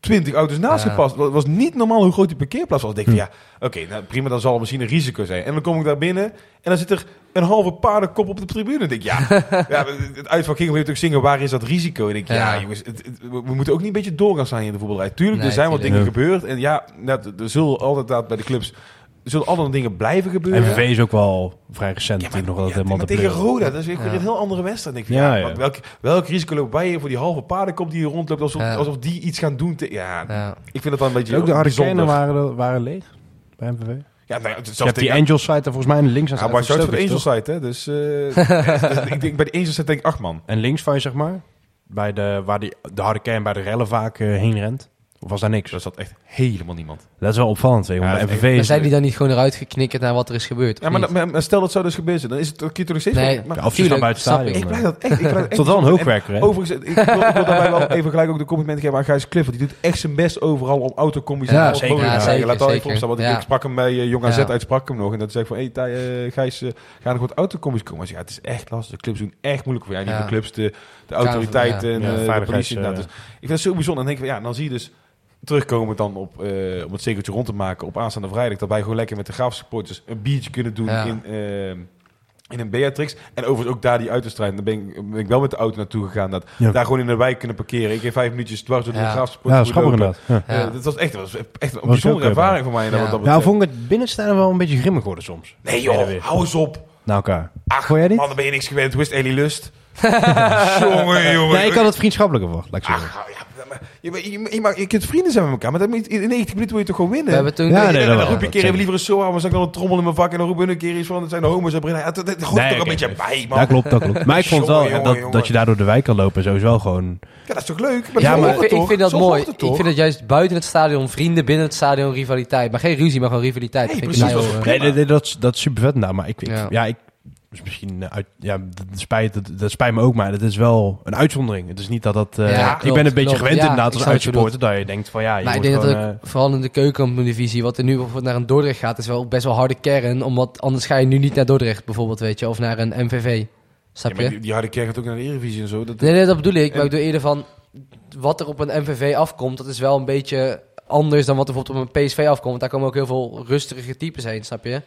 120 auto's naast Ja. gepast. Het was niet normaal hoe groot die parkeerplaats was. Ik denk van, ja, oké, nou, prima, dan zal er misschien een risico zijn. En dan kom ik daar binnen en dan zit er een halve paardenkop op de tribune. Ik denk, ja, ja het uitvak ging ook zingen, waar is dat risico? En ik denk, ja, Ja. jongens, het- het- we moeten ook niet een beetje door gaan staan hier in de voetbalrij. Tuurlijk, Nee, er zijn wat dingen gebeurd. En ja, net, er zullen altijd daar bij de clubs, zullen andere dingen blijven gebeuren. MVV is ook wel vrij recent Ja, maar, nog dat ja, helemaal tegen. Roda, dat is weer Ja. een heel andere wedstrijd. denk ik, Ja, ja, ja. maar Welk, welk risico loop bij je voor die halve paardenkop die hier rondloopt, alsof, Ja. alsof die iets gaan doen? te- ja, Ja. ik vind het wel een beetje Ook de harde waren, waren leeg bij MVV. Ja, nou, ja, het is Je hebt die Angels site er volgens mij de links aan Ja, maar voor de Angels toch? site, hè? Dus, eh, dus ik denk bij de Angels site denk ik acht man. En links van je, zeg maar, bij de, waar die, de harde kern bij de rellen vaak eh, heen rent. Of was daar niks? Daar zat echt helemaal niemand. Dat is wel opvallend, Ja, dat MVV Maar zijn die dan niet gewoon eruit geknikkerd naar wat er is gebeurd? Ja, maar, niet? maar- maar stel dat zou dus gebeuren zijn, dan is het toch nog steeds... Nee. maar, Ja, of ze Tuurlijk, staan buiten stadion. ik blijf dat echt... Ik blijf echt is wel een en- hoogwerker, hè? Overigens, ik wil, ik wil daarbij wel even gelijk ook de compliment geven aan Gijs Clifford. Die doet echt zijn best overal om autocombi's Ja, zeker. mogelijk te Ja, krijgen. Laat dat zeker, even opstaan, want ik, zeker. ik sprak hem bij eh, Jong AZ Ja. uit, sprak hem nog. En dat zei ik van, hey, Thij, eh, Gijs, eh, gaan er goed autocombi's komen? Hij zei, ja, het is echt lastig. De clubs doen echt moeilijk voor jou. Niet Ja. de clubs, de, de autoriteiten Ja. en de politie. ik vind het zo bijzonder. En dan denk ik van, ja, dan zie je dus terugkomen dan op, eh, om het zekertje rond te maken op aanstaande vrijdag. Dat wij gewoon lekker met de Graaf supporters een biertje kunnen doen Ja. in, eh, in een Beatrix. En overigens ook daar die autostrijd. Dan ben ik, ben ik wel met de auto naartoe gegaan. Dat Ja. daar gewoon in de wijk kunnen parkeren. Ik heb vijf minuutjes dwars door de Ja. Graaf Ja, supporters lopen. inderdaad. Ja. Ja. Eh, dat was echt, was echt een Was bijzondere ervaring voor mij. Ja. Dat, dat Nou, vond ik het binnenstaan wel een beetje grimmig worden soms. nee joh, hou eens op. Naar elkaar. Ach, jij niet? man, dan ben je niks gewend. Hoe is Lust? jongen, jongen. Nee, ik had het vriendschappelijker voor. Laat ik zo zeggen. Ach, ja, maar je, je, je, mag- je kunt vrienden zijn met elkaar, maar dat moet, in 90 minuten wil je toch gewoon winnen? We hebben toen... Ja, nee, en dat dan wel. roep je een keer Dat even liever een SOA, maar zak dan een trommel in mijn vak en dan roepen we een keer iets van, het zijn de homo's en. Ja, dat, dat hoort Nee, toch een beetje bij, man. Ja, klopt, dat klopt. Maar ik vond wel Jongen, dat, jongen. dat je daar door de wijk kan lopen, sowieso gewoon... Ja, dat is toch leuk? Ja, zo maar ik, ik vind dat Zo mooi. Ik vind dat juist buiten het stadion vrienden, binnen het stadion rivaliteit. Maar geen ruzie, maar gewoon rivaliteit. Nee, Dat vind precies, ik dat Nee, dat, is- dat is super vet nou, maar ik, ik- Ja. ja. ik dus misschien eh, uit, ja, dat spijt, dat, dat spijt me ook, maar het is wel een uitzondering. Het is niet dat dat, eh, Ja, ik ben een beetje klopt. gewend Ja, inderdaad als uitsupporter, dat je denkt van ja, je Maar ik denk dat ook, eh, vooral in de keukenkampioen-divisie, wat er nu bijvoorbeeld naar een Dordrecht gaat, is wel best wel harde kern. Omdat anders ga je nu niet naar Dordrecht bijvoorbeeld, weet je, of naar een MVV. Snap Ja, je? maar die, die harde kerk gaat ook naar de Eredivisie en zo. Dat, Nee, nee, dat bedoel ik. Maar ik doe eerder van, wat er op een MVV afkomt, dat is wel een beetje anders dan wat er bijvoorbeeld op een PSV afkomt. Want daar komen ook heel veel rustige types heen, snap je?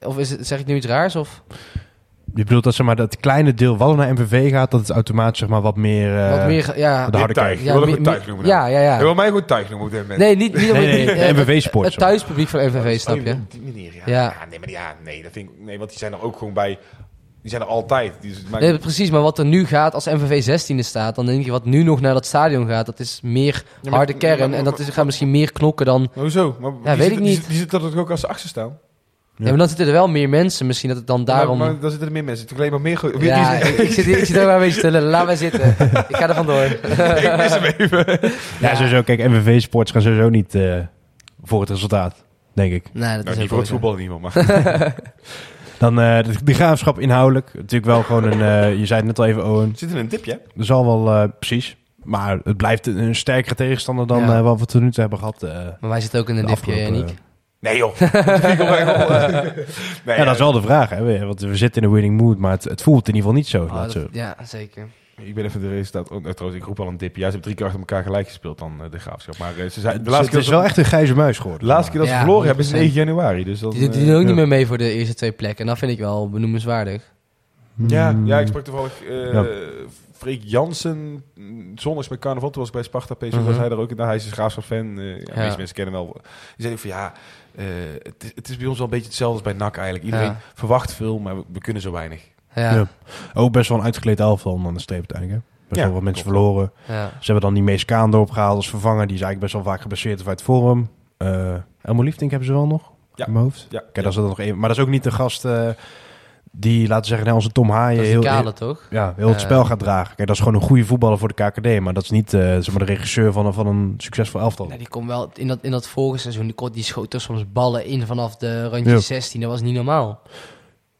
Of is het, zeg ik nu iets raars? Of je bedoelt dat zeg maar dat kleine deel wat er naar MVV gaat, dat het automatisch zeg maar wat meer, eh, wat meer, ja... de harde tuig. wil ja, tuig noemen. Ja, ja, ja. Je wil mij gewoon tuig noemen op dit moment. Nee, niet, niet Nee, het- nee, de MVV het- thuispubliek van MVV, snap je? Op die manier, ja. Ja. ja. nee, maar ja, nee, dat vind ik, nee, want die zijn er ook gewoon bij. Die zijn er altijd. Die, maar, Nee, precies, maar wat er nu gaat als MVV 16e staat, dan denk je wat nu nog naar dat stadion gaat, dat is meer Ja, maar- harde kern maar- en dat is, gaat misschien meer knokken dan... Hoezo? Maar Ja, weet zit- ik niet. Die zit er ook als ze achter staan. Ja, maar dan zitten er wel meer mensen. Misschien dat het dan daarom... Maar, maar dan zitten er meer mensen. Het is alleen maar meer... ge- ja, ik, ik zit, hier- ik zit ook maar een beetje te lullen. Laat mij zitten. Ik ga er vandoor. ik mis hem even. Ja, sowieso. Kijk, MVV Sports gaan sowieso niet eh, voor het resultaat, denk ik. Nee, dat Nou, is niet voor het voetbal in ieder geval, maar... Dan eh, de, de graafschap inhoudelijk. Natuurlijk wel gewoon een... eh, je zei het net al even, Owen. Zit er een tipje? Er zal wel... eh, precies. Maar het blijft een, sterkere tegenstander dan Ja. eh, wat we tot nu toe hebben gehad. eh. Maar wij zitten ook in een dipje, Yannick. Nee joh. Eh. nee, ja, dat is wel de vraag. Hè? Want we zitten in een winning mood, maar het, het voelt in ieder geval niet zo. Oh, laat dat- zo. ja, zeker. Ik ben even de resultaat... Oh, trouwens, ik roep al een tipje. Ja, ze hebben drie keer achter elkaar gelijk gespeeld dan eh, de graafschap. Maar eh, ze zijn, de Het, laatste het keer is wel ze- echt een grijze muis geworden. De laatste keer dat ze Ja, verloren hebben is 100%. 9 januari. Dus dat, Die, die eh, doen ook ja. niet meer mee voor de eerste twee plekken. En dat vind ik wel benoemenswaardig. Ja, Hmm. ja, ik sprak toevallig eh Ja. Freek Jansen mm, zondags bij carnaval. Toen was ik bij Sparta PSV, Mhm. was hij daar ook. Nou, hij is een graafschap-fan. eh, ja, meeste mensen kennen hem wel. Die zei van ja, eh, het, is, het is bij ons wel een beetje hetzelfde als bij NAC eigenlijk. Iedereen Ja. verwacht veel, maar we, we kunnen zo weinig. Ja. Ook best wel een uitgekleed elftal aan de streep uiteindelijk. Hè? Best Ja, wel wat mensen klopt verloren. Ze hebben dan die Mees Kaan opgehaald als vervanger. Die is eigenlijk best wel vaak geblesseerd of uit Forum. Eh Elmo Liefdink hebben ze wel nog Ja. in mijn hoofd. Ja, Kijk, dat is er nog één. Maar dat is ook niet de gast eh, die, laten we zeggen, onze Tom Haaien heel, die kale, heel, toch? ja, heel het spel gaat dragen. Kijk, dat is gewoon een goede voetballer voor de KKD. Maar dat is niet eh, zeg maar de regisseur van een, van een succesvol elftal. Nee, die komt wel in dat, in dat vorige seizoen. Die, die schoot er soms ballen in vanaf de randje Ja. 16. Dat was niet normaal.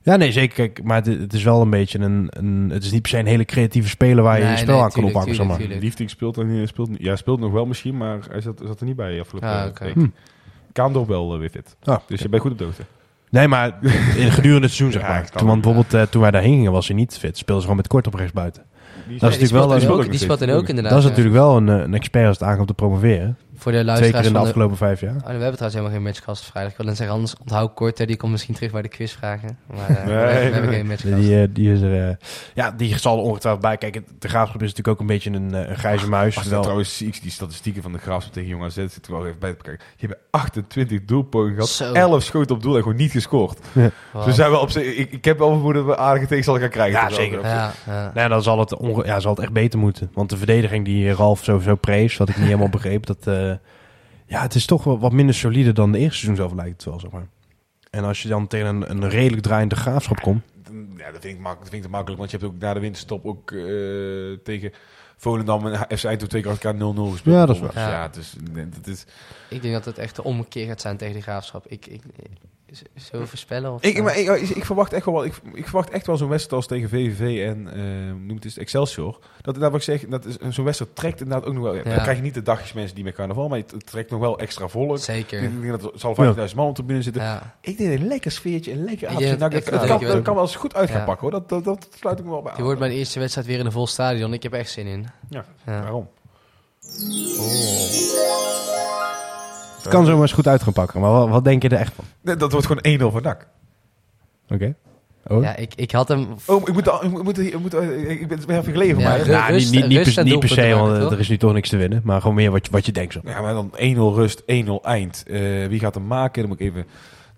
Ja, nee, zeker. Kijk, maar het, het is wel een beetje een, een... Het is niet per se een hele creatieve speler waar je Nee, je spel nee, aan kan oppakken, zeg maar. Liefding speelt er niet. Speelt, ja, speelt nog wel misschien, maar hij zat, zat er niet bij afgelopen Ah, eh, oké. week. Hm. Kaandorp wel eh, weer fit. Ah, Dus je bent goed op de hoogte. Nee, maar in gedurende het seizoen, zeg maar. Toen, want bijvoorbeeld, eh, toen wij daarheen gingen, was hij niet fit. Speelde ze gewoon met kort op rechts buiten. Die Dat is natuurlijk wel speelt een- er ook, die speelt ook inderdaad. dat is ja. natuurlijk wel een, eh, een expert als het aankomt te promoveren. Voor de Zeker luisteraars in de van de... afgelopen vijf jaar. Oh, we hebben trouwens helemaal geen matchcast vrijdag. Ik wil dan zeggen, anders onthoud kort. hè, Die komt misschien terug bij de quizvragen. Maar eh, we, hebben- we hebben geen matchcast. Die, eh, die is er, eh, ja, die zal er ongetwijfeld bij. Kijk, de graafschap is natuurlijk ook een beetje een, een grijze muis. Als je Wel- trouwens ziet, die statistieken van de Graafschap tegen Jong AZ, zit er wel even bij te bekijken. Die hebben 28 doelpogingen gehad, Zo. 11 schoten op doel en gewoon niet gescoord. Wow. Dus we zijn wel op ik, ik heb wel vermoeden dat we aardige tegenstander gaan krijgen. Ja, zeker. Ja, ja. Nou, dan zal het, onge- ja, zal het echt beter moeten. Want de verdediging die Ralf sowieso prees, wat ik niet helemaal begreep, dat... eh, ja, het is toch wat minder solide dan de eerste seizoen zelf lijkt het wel, zeg maar. En als je dan tegen een, een redelijk draaiende graafschap komt... Ja, dat vind, ik makkelijk, dat vind ik makkelijk, want je hebt ook na de winterstop ook eh, tegen Volendam en FC Eindhoven twee keer elkaar 0-0 gespeeld. Ja, dat is waar. Dus Ja. Ja, nee, dat is, Ik denk dat het echt de ommekeer gaat zijn tegen de graafschap. Ik, ik, z- zullen we voorspellen? Of, Ik, eh? maar ik, ik verwacht echt wel, ik, ik verwacht echt wel zo'n wedstrijd als tegen VVV en eh noem het eens Excelsior. Dat, dat wat ik zeg, dat is zo'n wedstrijd trekt inderdaad ook nog wel. Dan krijg je niet de dagjes mensen die met carnaval, maar het trekt nog wel extra volk. Zeker. Ik denk dat er zal 5000 man op de binnen zitten. Ja. Ik denk een lekker sfeertje, een lekker Ik avondje. denk Nou, dat- dat, ik- dat dat kan, wel eens goed uit gaan Ja. pakken hoor. Dat, dat, dat sluit ik me wel bij aan. Die wordt mijn eerste wedstrijd weer in een vol stadion. Ik heb echt zin in. Ja, Ja. waarom? Het kan zomaar eens goed uit gaan pakken. Maar wat, wat denk je er echt van? Nee, dat wordt gewoon 1-0 voor NAC. Oké. Oh? Ja, ik, ik had hem... Oh, ik moet, ik moet, ik moet, ik ben, even gelegen, Ja, maar... Ja, rust- niet, niet, niet, rust per, niet per se, want eh, toch? er is nu toch niks te winnen. Maar gewoon meer wat, je- wat je denkt zo. ja, maar dan 1-0 rust, 1-0 eind. Eh, wie gaat hem maken? Dan moet ik even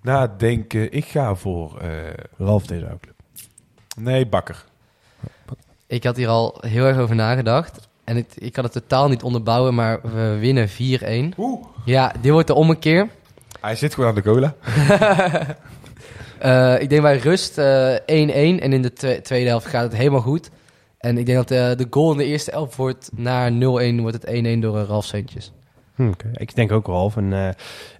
nadenken. Ik ga voor... eh, Ralf deze nee, Bakker. Ik had hier al heel erg over nagedacht. En het, ik kan het totaal niet onderbouwen, maar we winnen 4-1. Oeh. Ja, dit wordt de ommekeer. Hij zit gewoon aan de cola. Eh, ik denk bij rust eh, 1-1 en in de twe- tweede helft gaat het helemaal goed. En ik denk dat eh, de goal in de eerste helft wordt naar 0-1 wordt het 1-1 door eh, Ralf Seuntjes. Hm, oké. Ik denk ook Ralf. En, eh,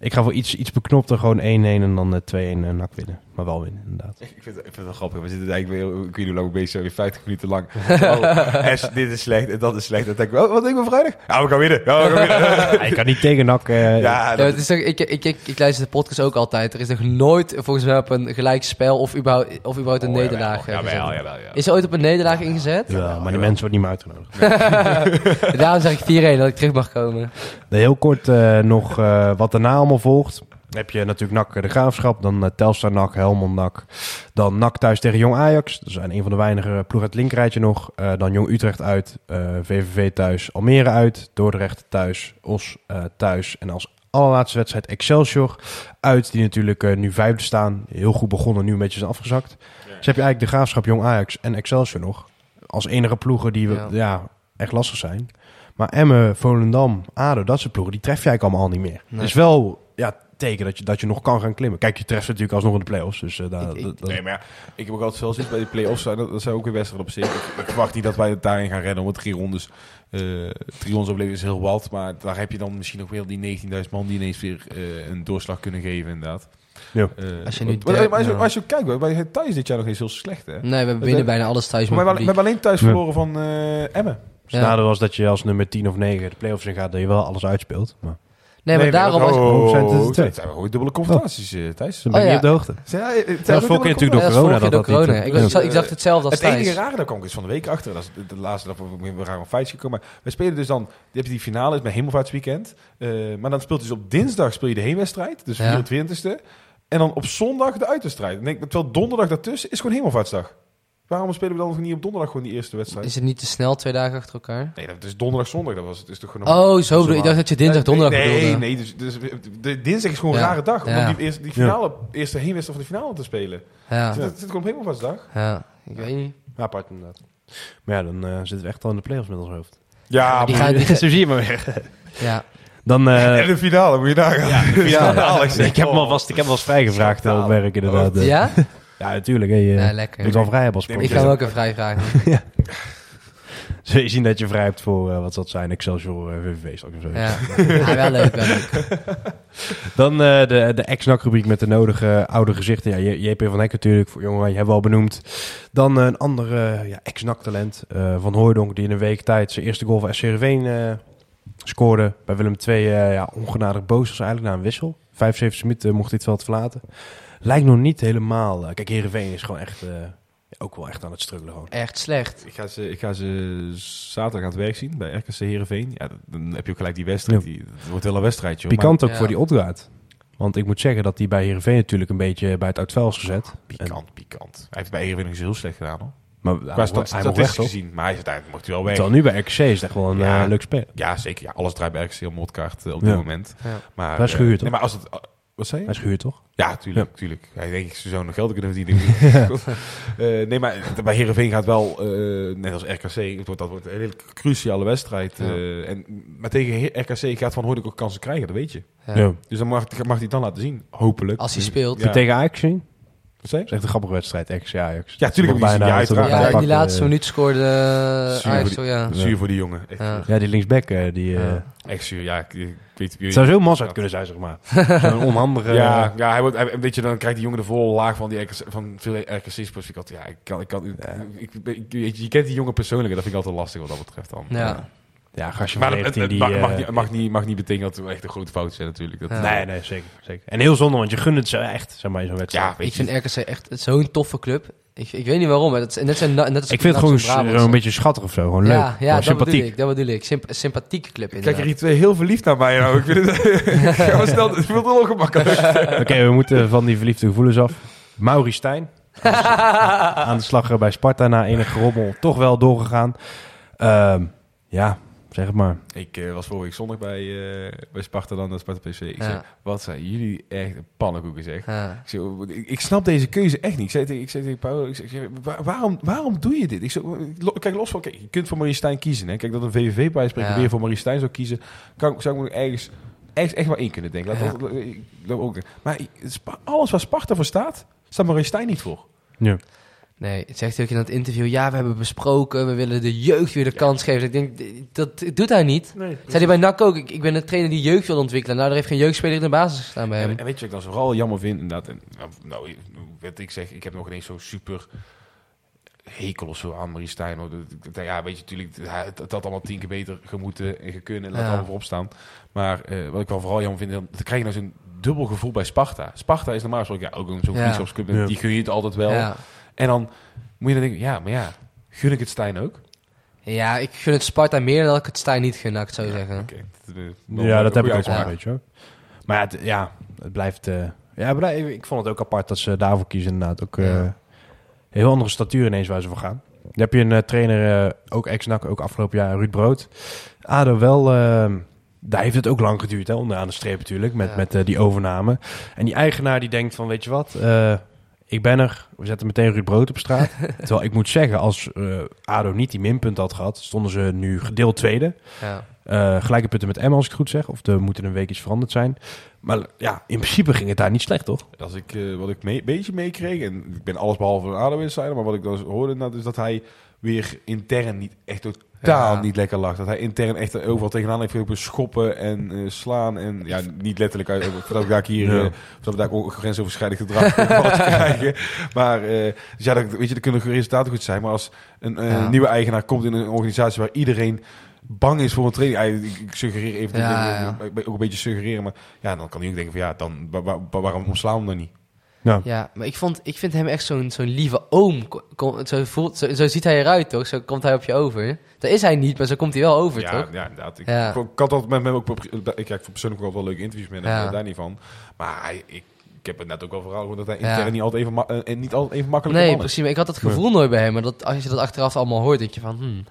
ik ga voor iets, iets beknopter gewoon 1-1 en dan eh, 2-1 en nak winnen. Maar wel winnen, inderdaad. Ik vind, ik vind het wel grappig. We zitten eigenlijk weer, ik weet niet hoe lang we bezig zijn, weer 50 minuten lang. Oh, S, dit is slecht en dat is slecht. Dan denk ik, oh, wat denk ik vrijdag? Ja, we gaan winnen. Ja, we gaan winnen. Ja, je kan niet tegen nak... eh, ja, Ja, dat, het is toch, ik, ik, ik, ik luister de podcast ook altijd. Er is nog nooit volgens mij op een gelijk spel of überhaupt, of überhaupt een Oh, nederlaag eh, jawel, ja. Is er ooit op een nederlaag ingezet? Ja, maar die mensen worden niet meer uitgenodigd. Daarom zeg ik 4-1, dat ik terug mag komen. Nee, heel kort eh, nog eh, wat daarna allemaal volgt. Heb je natuurlijk NAC de Graafschap, dan eh, Telstar NAC, Helmond NAC. Dan NAC thuis tegen Jong Ajax. Dat zijn een van de weinige ploegen uit het linkerrijtje nog. Eh, dan Jong Utrecht uit, eh, VVV thuis, Almere uit, Dordrecht thuis, Os eh, thuis. En als allerlaatste wedstrijd Excelsior uit, die natuurlijk eh, nu vijfde staan. Heel goed begonnen, nu een beetje zijn afgezakt. Dus heb je eigenlijk de Graafschap, Jong Ajax en Excelsior nog. Als enige ploegen die we, Ja. ja. echt lastig zijn. Maar Emmen, Volendam, ADO, dat soort ploegen, die tref je eigenlijk allemaal al niet meer. Nee. Het is wel ja, teken dat je, dat je nog kan gaan klimmen. Kijk, je treft natuurlijk alsnog in de play-offs. Dus eh, daar, Ik- ik- dat- Nee, maar ja, ik heb ook altijd veel zin bij de play-offs. zijn. Dat, dat zijn ook weer wedstrijden op zich. Ik, ik verwacht niet dat wij het daarin gaan redden. Want drie rondes, eh drie rondes overleven is heel wat. Maar daar heb je dan misschien ook weer die 19.000 man die ineens weer eh, een doorslag kunnen geven, inderdaad. Ja. Als je nu maar, der- maar als, je, ja. als je kijkt, wij zijn thuis dit jaar nog eens heel slecht, hè? Nee, we Het- bijna alles thuis Maar we, hebben- we publiek. hebben alleen thuis Ja. verloren van eh Emmen. Het Ja. nadeel was dat je als nummer 10 of 9 de play-offs in gaat, dat je wel alles uitspeelt. Maar Nee, maar daarom er Oh, twee? het zijn gewoon dubbele confrontaties, eh Thijs. dan ben je Oh, niet op de hoogte. Zijn Dat was gewoon vorige keer dubbele natuurlijk door corona. Dat corona. Ik, was- ik, ik dacht hetzelfde als Het enige Thijs. rare, daar kwam ik eens van de week achter. Dat is de, laatste dag, we we gaan op feitjes gekomen. Maar we spelen dus dan, je hebt die finale, is met hemelvaartsweekend. Eh, maar dan speelt dus op dinsdag speel je de heenwedstrijd, dus Ja. 24e. En dan op zondag de uitwedstrijd. Terwijl donderdag daartussen is gewoon hemelvaartsdag. Waarom spelen we dan nog niet op donderdag gewoon die eerste wedstrijd? Is het niet te snel twee dagen achter elkaar? Nee, dat is donderdag, zondag. Dat was het. Is toch gewoon Oh, zo bedoel ik. Dacht dat je dinsdag, donderdag nee, bedoelde. Nee, dus, dus de, dinsdag is gewoon een rare dag. Om Ja. die, eerste, die finale, eerste heenwedstrijd van de finale te spelen. Ja, Dus dat zit gewoon op ja, ik weet niet. Ja, apart inderdaad. Maar ja, dan eh, zitten we echt al in de play-offs met ons hoofd. Ja, Die maar- gaan- die- Zo zie je maar weer. Ja, Dan, eh, en de finale, moet je nagaan. ja, Alex, ik heb hem alvast, ik heb vrijgevraagd eh, op werk inderdaad. ja? Ja, natuurlijk. hè, Je Ja, je lekker. moet wel vrij hebben als Ik ga ook een vrij vragen. Zul je zien dat je vrij hebt voor, eh, wat zal het zijn, Excelsior uh, VVV straks of zo. Ja. ja, wel leuk, wel leuk. Dan eh, de, de ex-NAC-rubriek met de nodige oude gezichten. Ja, JP van Hek natuurlijk, voor jongen, je hebt we al benoemd. Dan eh, een ander eh, ja, ex-NAC-talent eh, van Hooijdonk, die in een week tijd zijn eerste goal voor SC Heerenveen eh scoorde. Bij Willem II eh, ja, ongenadig boos was eigenlijk na een wissel. 75 minuten mocht hij het veld verlaten. Lijkt nog niet helemaal... eh, kijk, Heerenveen is gewoon echt... eh, ook wel echt aan het struggelen gewoon. Echt slecht. Ik ga, ze, ik ga ze zaterdag aan het werk zien bij RKC Heerenveen. Ja, dan- dan heb je ook gelijk die wedstrijd. Ja. Die, het wordt wel een wedstrijd, joh. Pikant ook Ja. voor die Odgaard. Want ik moet zeggen dat hij bij Heerenveen natuurlijk een beetje bij het uitvel is gezet. Pikant, pikant. Hij heeft bij Heerenveen nog heel slecht gedaan, hoor. Maar Qua hij, hij weg, toch? gezien. Maar hij is uiteindelijk mocht hij wel weg. Terwijl nu bij RKC is het echt wel een Ja. eh, leuk speler. Ja, zeker. Ja, alles draait bij RKC op modkaart eh, op Ja. dit moment. Ja. Maar, is nee, maar als het... wat zei je? Hij is gehuurd, toch? Ja, tuurlijk. tuurlijk. Hij denk ik, ze zou nog geld kunnen verdienen. Eh, nee, maar bij Heerenveen gaat wel, eh, net als RKC, het wordt, dat wordt een hele cruciale wedstrijd. Ja. eh, en, maar tegen RKC gaat Van Hooydonk ook kansen krijgen, dat weet je. Ja. Dus dan mag, mag hij het dan laten zien, hopelijk. Als hij speelt. Ja. Tegen Ajax Dat is echt een grappige wedstrijd, ex-Ajax. Ja, tuurlijk heb ik die. Ja, uiteraard. Ja, Ja, die laatste eh, minuut scoorde eh, Zuur Ajax, ja. Zuur voor die jongen. Echt, Ja. Ja, die linksback, eh, die... Ja. echt zuur. Ja, ik, ik weet Het zou zo mas uit kunnen zijn, zeg maar. Zo'n onhandige... Ja, ja hij wordt, hij, weet je, dan krijgt die jongen de volle laag van, die RKC, van veel RKC-sports. Ik altijd, ja, ik kan, ik kan, ik, ik, je, je kent die jongen persoonlijk en dat vind ik altijd lastig wat dat betreft dan. Ja. Ja, gastje Maar van het, 19 het die... mag, eh, mag, niet, mag, niet, mag niet betekenen dat we echt een grote fout zijn natuurlijk. Dat, Ja. Nee, nee, zeker, zeker. En heel zonde, want je gunt het zo echt, zeg maar, in zo'n wedstrijd. Ja, weet Ik je. vind RKC echt zo'n toffe club. Ik, ik weet niet waarom, maar dat, is- net zijn, net als ik vind het gewoon Brabants. zo een beetje schattig of zo. Gewoon leuk. Ja, ja dat sympathiek. bedoel ik. Dat bedoel ik. Symp sympathieke club Kijk inderdaad. er hier twee heel verliefd naar mij nou. Ik vind het... Ga maar snel, het voelt wel ongemakkelijk. Oké, we moeten van die verliefde gevoelens af. Mauri Stijn. aan de slag bij Sparta na enige rommel. Toch wel doorgegaan. Ehm, ja, zeg het maar. Ik eh, was vorige week zondag bij, eh, bij Sparta dan, naar Sparta PC. Ik Ja. zei, wat zijn jullie echt een pannenkoeken zeg. Ja. Ik, zei, oh, ik, ik snap deze keuze echt niet. Ik zei tegen, ik zei tegen Paul, ik zei, "Waar- waarom, waarom doe je dit? Ik zei, lo- kijk, los van, kijk, je kunt voor Marie Stijn kiezen. Hè? Kijk, dat een VVV bij spreken Ja. weer voor Marie Stijn zou kiezen, kan, zou ik me ergens, ergens echt wel in kunnen denken. Laat dat- dat ook. Maar alles waar Sparta voor staat, staat Marie Stijn niet voor. Ja. Nee, het zegt ook in dat interview, ja, we hebben besproken, we willen de jeugd weer de kans geven. Ik denk, dat doet hij niet. Zei hij bij NAC ook, ik, ik ben een trainer die jeugd wil ontwikkelen. Nou, er heeft geen jeugdspeler in de basis gestaan bij hem. En, en weet je wat ik dan vooral jammer vind? Inderdaad, en, nou, nou, wat ik zeg, ik heb nog ineens zo'n super hekel of zo aan Marie Stijn. Hoor. Dat- dat- Ja, weet je, natuurlijk, het, het had allemaal tien keer beter gemoeten en gekunnen. En laat Ja. allemaal voorop staan. Maar eh, wat ik wel vooral jammer vind, dan dan krijg je nou zo'n dubbel gevoel bij Sparta. Sparta is normaal gesproken ja, ook een zo'n Ja. vriendschapsclub. Ja. Die gun je het altijd wel. En dan moet je dan denken, ja, maar ja, gun ik het Stijn ook? ja, ik gun het Sparta meer dan ik het Stijn niet gun, ik het zo zeggen. Dat, eh, Ja, een dat heb ik ook wel, weet je wel. Maar ja, het, ja, het blijft... eh, ja, maar ik ik vond het ook apart dat ze daarvoor kiezen inderdaad. Ook eh, Ja. heel andere statuur ineens waar ze voor gaan. Dan heb je een trainer, eh, ook ex-NAC, ook afgelopen jaar, Ruud Brood. ADO wel... eh, daar heeft het ook lang geduurd, hè, onderaan de streep natuurlijk, met, Ja. met die overname. En die eigenaar die denkt van, weet je wat, eh, Ik ben er. We zetten meteen Ruud Brood op straat. Terwijl ik moet zeggen, als eh, ADO niet die minpunt had gehad... stonden ze nu gedeeld tweede. Ja. Eh, gelijke punten met Emma, als ik het goed zeg. Of er moeten een week iets veranderd zijn. Maar ja, in principe ging het daar niet slecht, toch? Als ik, eh, wat ik een beetje meekreeg, en ik ben alles behalve een ADO insider, maar wat ik dan hoorde inderdaad, is dat hij weer intern niet echt totaal Ja. niet lekker lag. Dat hij intern echt overal tegenaan heeft gelopen schoppen en eh, slaan. En ja, niet letterlijk uit, voordat ik daar hier, Ja. eh, voordat we daar ook grensoverschrijdend gedrag krijgen. Maar eh, dus ja, dat, weet je, er kunnen resultaten goed zijn, maar als een eh, Ja. nieuwe eigenaar komt in een organisatie waar iedereen bang is voor een training. Ik, suggereer even, Ja, ook een beetje suggereren, maar ja, dan kan hij ook denken van ja, dan wa- wa- wa- waarom omslaan we dan niet? Ja. Ja, maar ik, vond, ik vind hem echt zo'n zo'n lieve oom. Kom- zo, voelt, zo, zo ziet hij eruit, toch? Zo komt hij op je over. Dat is hij niet, maar zo komt hij wel over, ja, toch? Ja, inderdaad. Ik, Ja. ik, ik had dat met hem ook... Ik kijk voor persoonlijk ook wel leuke interviews met hem, Ja. eh, daar niet van. Maar hij, ik, ik heb het net ook wel vooral gewoon dat hij Ja. intern niet altijd even, eh, en niet altijd even makkelijk Nee, precies. Maar ik had dat gevoel nooit bij hem. Maar dat, als je dat achteraf allemaal hoort, denk je van... Hmm,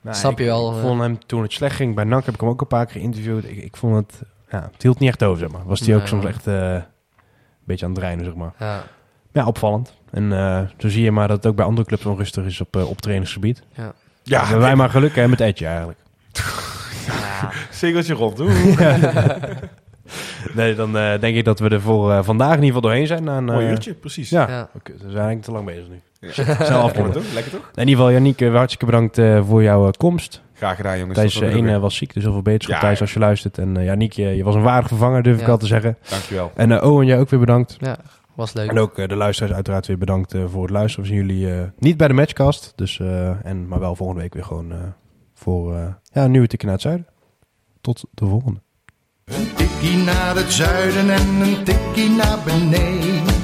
Nou, Snap je wel, Ik eh. vond hem toen het slecht ging bij NAC, heb ik hem ook een paar keer geïnterviewd. Ik, ik vond het, ja, het hield niet echt over, zeg maar. Was hij ook soms echt eh, beetje aan het dreinen, zeg maar. ja. Ja, opvallend. En eh, zo zie je maar dat het ook bij andere clubs onrustig is op, eh, op trainingsgebied. Ja. Ja, Hebben wij maar geluk hè, met Edje eigenlijk. Ja. zegeltje rond. Oeh, Nee, dan eh, denk ik dat we er voor vandaag in ieder geval doorheen zijn. Na een, mooi uurtje, precies. Ja, Ja. oké, we zijn eigenlijk te lang bezig nu. Ja. Snel Lekker afronden. toch? Lekker toch? In ieder geval, eh, hartstikke bedankt eh, voor jouw komst. Graag gedaan, jongens. Thijs eh, één eh, was ziek, dus heel veel beterschap Ja, Thijs ja. als je luistert. En uh, Yannick, je, je was een waardig vervanger, durf ik Ja. al te zeggen. Dankjewel. En eh Owen, jij ook weer bedankt. ja, was leuk. En ook de luisteraars uiteraard weer bedankt voor het luisteren. We zien jullie eh, niet bij de matchcast, dus, eh, en, maar wel volgende week weer gewoon eh, voor eh, ja, een nieuwe tikje naar het zuiden. Tot de volgende. Een tikkie naar het zuiden en een tikkie naar beneden.